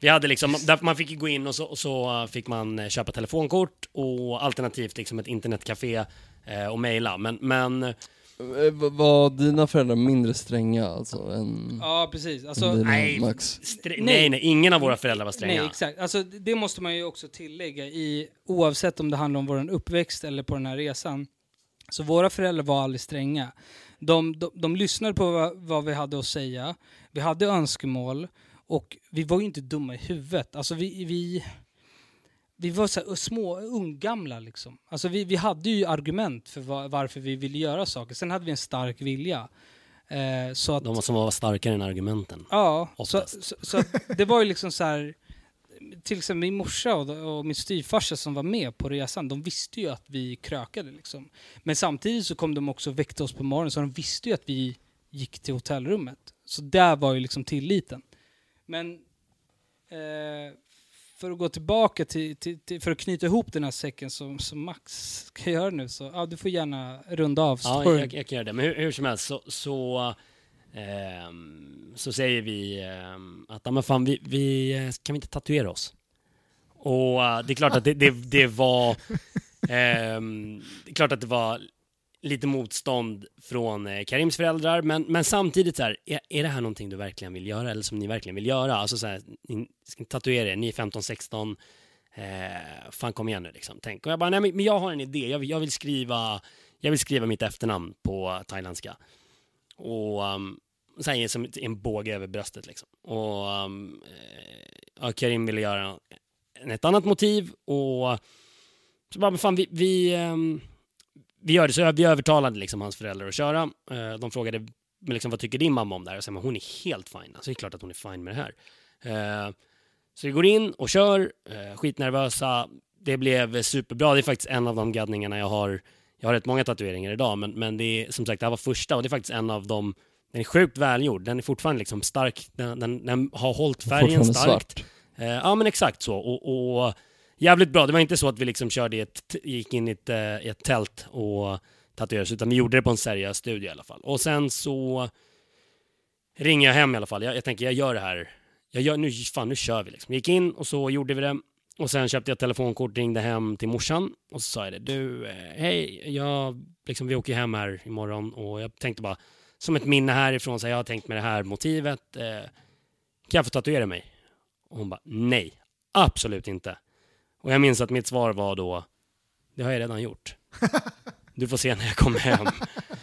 vi hade liksom, man fick gå in och så, och så fick man eh, köpa telefonkort och alternativt liksom ett internetcafé eh, och mejla. Men, men Eh, Var dina föräldrar mindre stränga alltså än, Ja, precis. Alltså, nej, Max? Nej. nej, ingen av våra föräldrar var stränga. Nej, exakt. Alltså, det det måste man ju också tillägga i, oavsett om det handlar om vår uppväxt eller på den här resan. Så våra föräldrar var aldrig stränga. De, de, de lyssnade på vad, vad vi hade att säga. Vi hade önskemål och vi var ju inte dumma i huvudet. Alltså vi, vi, vi var så små, unggamla liksom. Alltså vi, vi hade ju argument för va- varför vi ville göra saker. Sen hade vi en stark vilja. Eh, så att, De som var starkare än argumenten. Ja, så, Oftast. så, så att det var ju liksom så här. Till exempel min morsa och, och min styvfarsa som var med på resan, de visste ju att vi krökade liksom. Men samtidigt så kom de också och väckte oss på morgonen, så de visste ju att vi gick till hotellrummet. Så där var ju liksom tilliten. Men eh, för att gå tillbaka till, till, till, för att knyta ihop den här säcken som, som Max ska göra nu, så ja, du får gärna runda av Ja, jag, jag kan göra det. Men hur, hur som helst så, så, så säger vi ehm, att, men fan, vi, vi, kan vi inte tatuera oss? Och eh, det är klart att det, det, det var, ehm, det är klart att det var lite motstånd från eh, Karims föräldrar, men, men samtidigt så här, är, är det här någonting du verkligen vill göra eller som ni verkligen vill göra? Alltså så här, ni ska tatuera er, ni är 15-16, eh, fan kom igen nu liksom, tänk. Och jag bara, nej men men jag har en idé, jag vill, jag vill skriva jag vill skriva mitt efternamn på thailändska. Och um, sen som en båge över bröstet liksom. Och um, eh, ja, Karim ville göra ett annat motiv och så bara, men fan vi, vi, um, vi gör det. Så vi övertalade liksom hans föräldrar att köra. Uh, de frågade men liksom, vad tycker din mamma om det här? Och sen, men hon är helt fine. Alltså det är klart att hon är fine med det här. Uh, så vi går in och kör, uh, skitnervösa. Det blev superbra. Det är faktiskt en av de gaddningarna jag har jag har rätt många tatueringar idag, men, men det är som sagt, det här var första och det är faktiskt en av dem den är sjukt välgjord, den är fortfarande liksom stark, den, den, den har hållit färgen starkt. svart. Eh, ja men exakt så, och, och jävligt bra. Det var inte så att vi liksom körde i ett, gick in i ett, eh, i ett tält och tatuerade oss, utan vi gjorde det på en seriös studio i alla fall. Och sen så ringer jag hem i alla fall. Jag, jag tänker, jag gör det här. Jag gör, nu, fan, nu kör vi liksom. Gick in och så gjorde vi det. Och sen köpte jag telefonkort, ringde hem till morsan och så sa jag det. Du, eh, hej, jag, liksom, vi åker hem här imorgon och jag tänkte bara som ett minne härifrån, så här, jag har tänkt med det här motivet. Eh, kan jag få tatuera mig? Och hon bara, nej, absolut inte. Och jag minns att mitt svar var då, det har jag redan gjort. Du får se när jag kommer hem.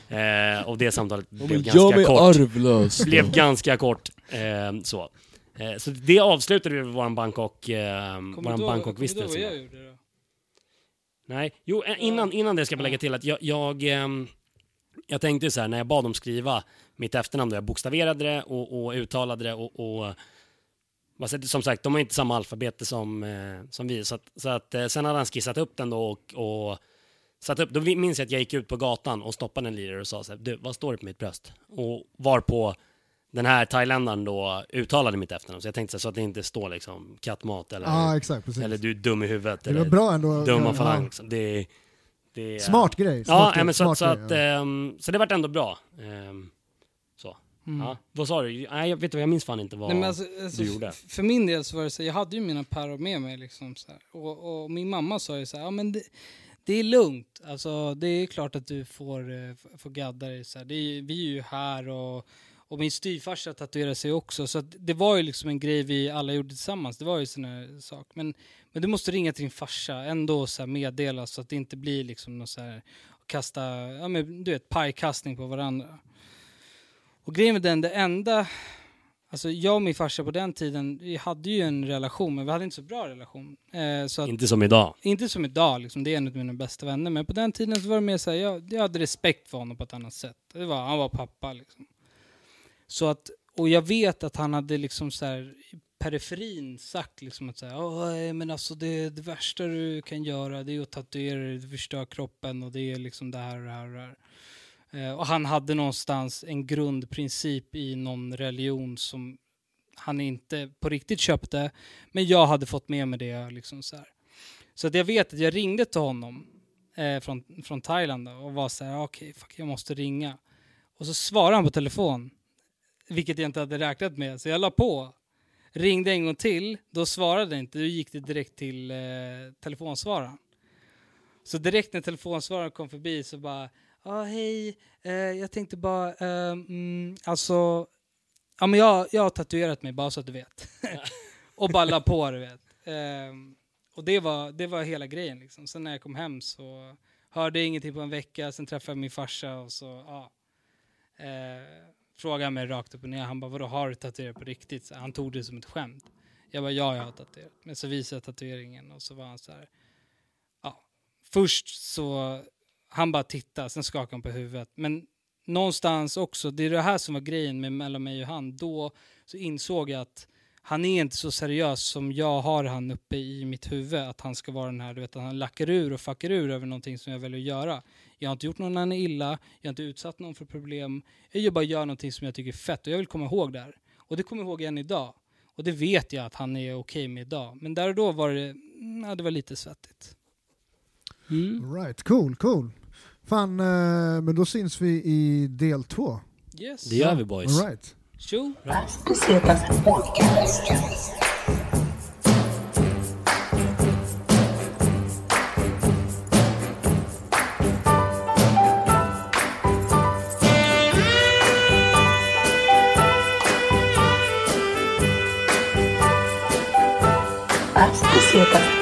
Eh, och det samtalet blev ganska kort arvlös. blev ganska kort. Eh, så. Eh, så det avslutade vi vår Bangkok, eh, våran du ihåg- kommer du ihåg Bangkok-vistelse vad jag gjorde då? Nej, jo, eh, innan, innan det ska jag lägga till att jag, jag, ehm, jag tänkte så här när jag bad dem skriva mitt efternamn, då jag bokstaverade det och, och uttalade det och, och som sagt, de har inte samma alfabet som, eh, som vi. Så att, så att, sen hade han skissat upp den då och, och satt upp, då minns jag att jag gick ut på gatan och stoppade en lirare och sa så här, du, vad står det på mitt bröst? Och var på den här thailändaren då uttalade mitt efternamn, så jag tänkte så, att det inte står liksom kattmat eller, Ja, exakt. Eller du är dum i huvudet eller bra ändå. dum ja, falang. Liksom. Det, det, Smart grej. Smart Ja, grej, nej, men så, smart så, grej, att, ja. ehm, så det vart ändå bra. Ehm, så. Mm. Ja. Vad sa du? Nej, jag vet vad jag minns fan inte vad Nej, men alltså, alltså, du gjorde. För min del så var det så, jag hade ju mina pärror med mig liksom så här. Och, och min mamma sa ju så här, ja men det, det är lugnt. Alltså det är klart att du får, eh, får gadda dig så här. Det är, vi är ju här och, Och min styvfarsa tatuerade sig också, så det var ju liksom en grej vi alla gjorde tillsammans. Det var ju sån här sak. Men, men du måste ringa till din farsa, ändå så här meddela så att det inte blir liksom något så här, kasta, ja men du vet, pajkastning på varandra. Och grejen med den, det enda, alltså jag och min farsa på den tiden, vi hade ju en relation, men vi hade inte så bra relation. Eh, så att, Inte som idag. inte som idag, liksom, det är en av mina bästa vänner, men på den tiden så var det mer så här, jag, jag hade respekt för honom på ett annat sätt. Det var, han var pappa liksom. Så att, och jag vet att han hade liksom så här i periferin sagt liksom att så här, men alltså det, det värsta du kan göra det är att tatuera dig, du förstör kroppen och det är liksom det här och det här och det här. Eh, och han hade någonstans en grundprincip i någon religion som han inte på riktigt köpte, men jag hade fått med mig det. Liksom så här. så att jag vet att jag ringde till honom eh, från, från Thailand då, och var så här, okej, fuck, jag måste ringa. Och så svarade han på telefon, vilket jag inte hade räknat med, så jag la på. Ringde en gång till, då svarade det inte, då gick det direkt till eh, telefonsvararen. Så direkt när telefonsvararen kom förbi så bara, ja hej, eh, jag tänkte bara, eh, mm, alltså, ja men jag, jag har tatuerat mig bara så att du vet. och bara la på du vet. Ehm, och det var, det var hela grejen liksom. Sen när jag kom hem så hörde jag ingenting på en vecka, sen träffade jag min farsa och så, ja. Eh, frågade mig rakt upp och ner, han bara vadå har du tatuerat på riktigt? Så han tog det som ett skämt. Jag bara ja, jag har tatuerat. Men så visade jag tatueringen och så var han så här, ja. Först så, han bara tittade, sen skakade han på huvudet. Men någonstans också, det är det här som var grejen med mellan mig och han. Då så insåg jag att han är inte så seriös som jag har han uppe i mitt huvud. Att han ska vara den här, du vet, att han lackar ur och fuckar ur över någonting som jag väljer att göra. Jag har inte gjort någon annan illa, jag har inte utsatt någon för problem. Jag gör bara gör någonting som jag tycker är fett och jag vill komma ihåg det här. Och det kommer jag ihåg än idag. Och det vet jag att han är okej med idag. Men där och då var det, mm, ja, det var lite svettigt. Mm. Right, cool, cool. Fan, eh, men då syns vi i del två. Yes. Det gör vi boys. All right. Tjo! Specitas podcast. Specitas podcast.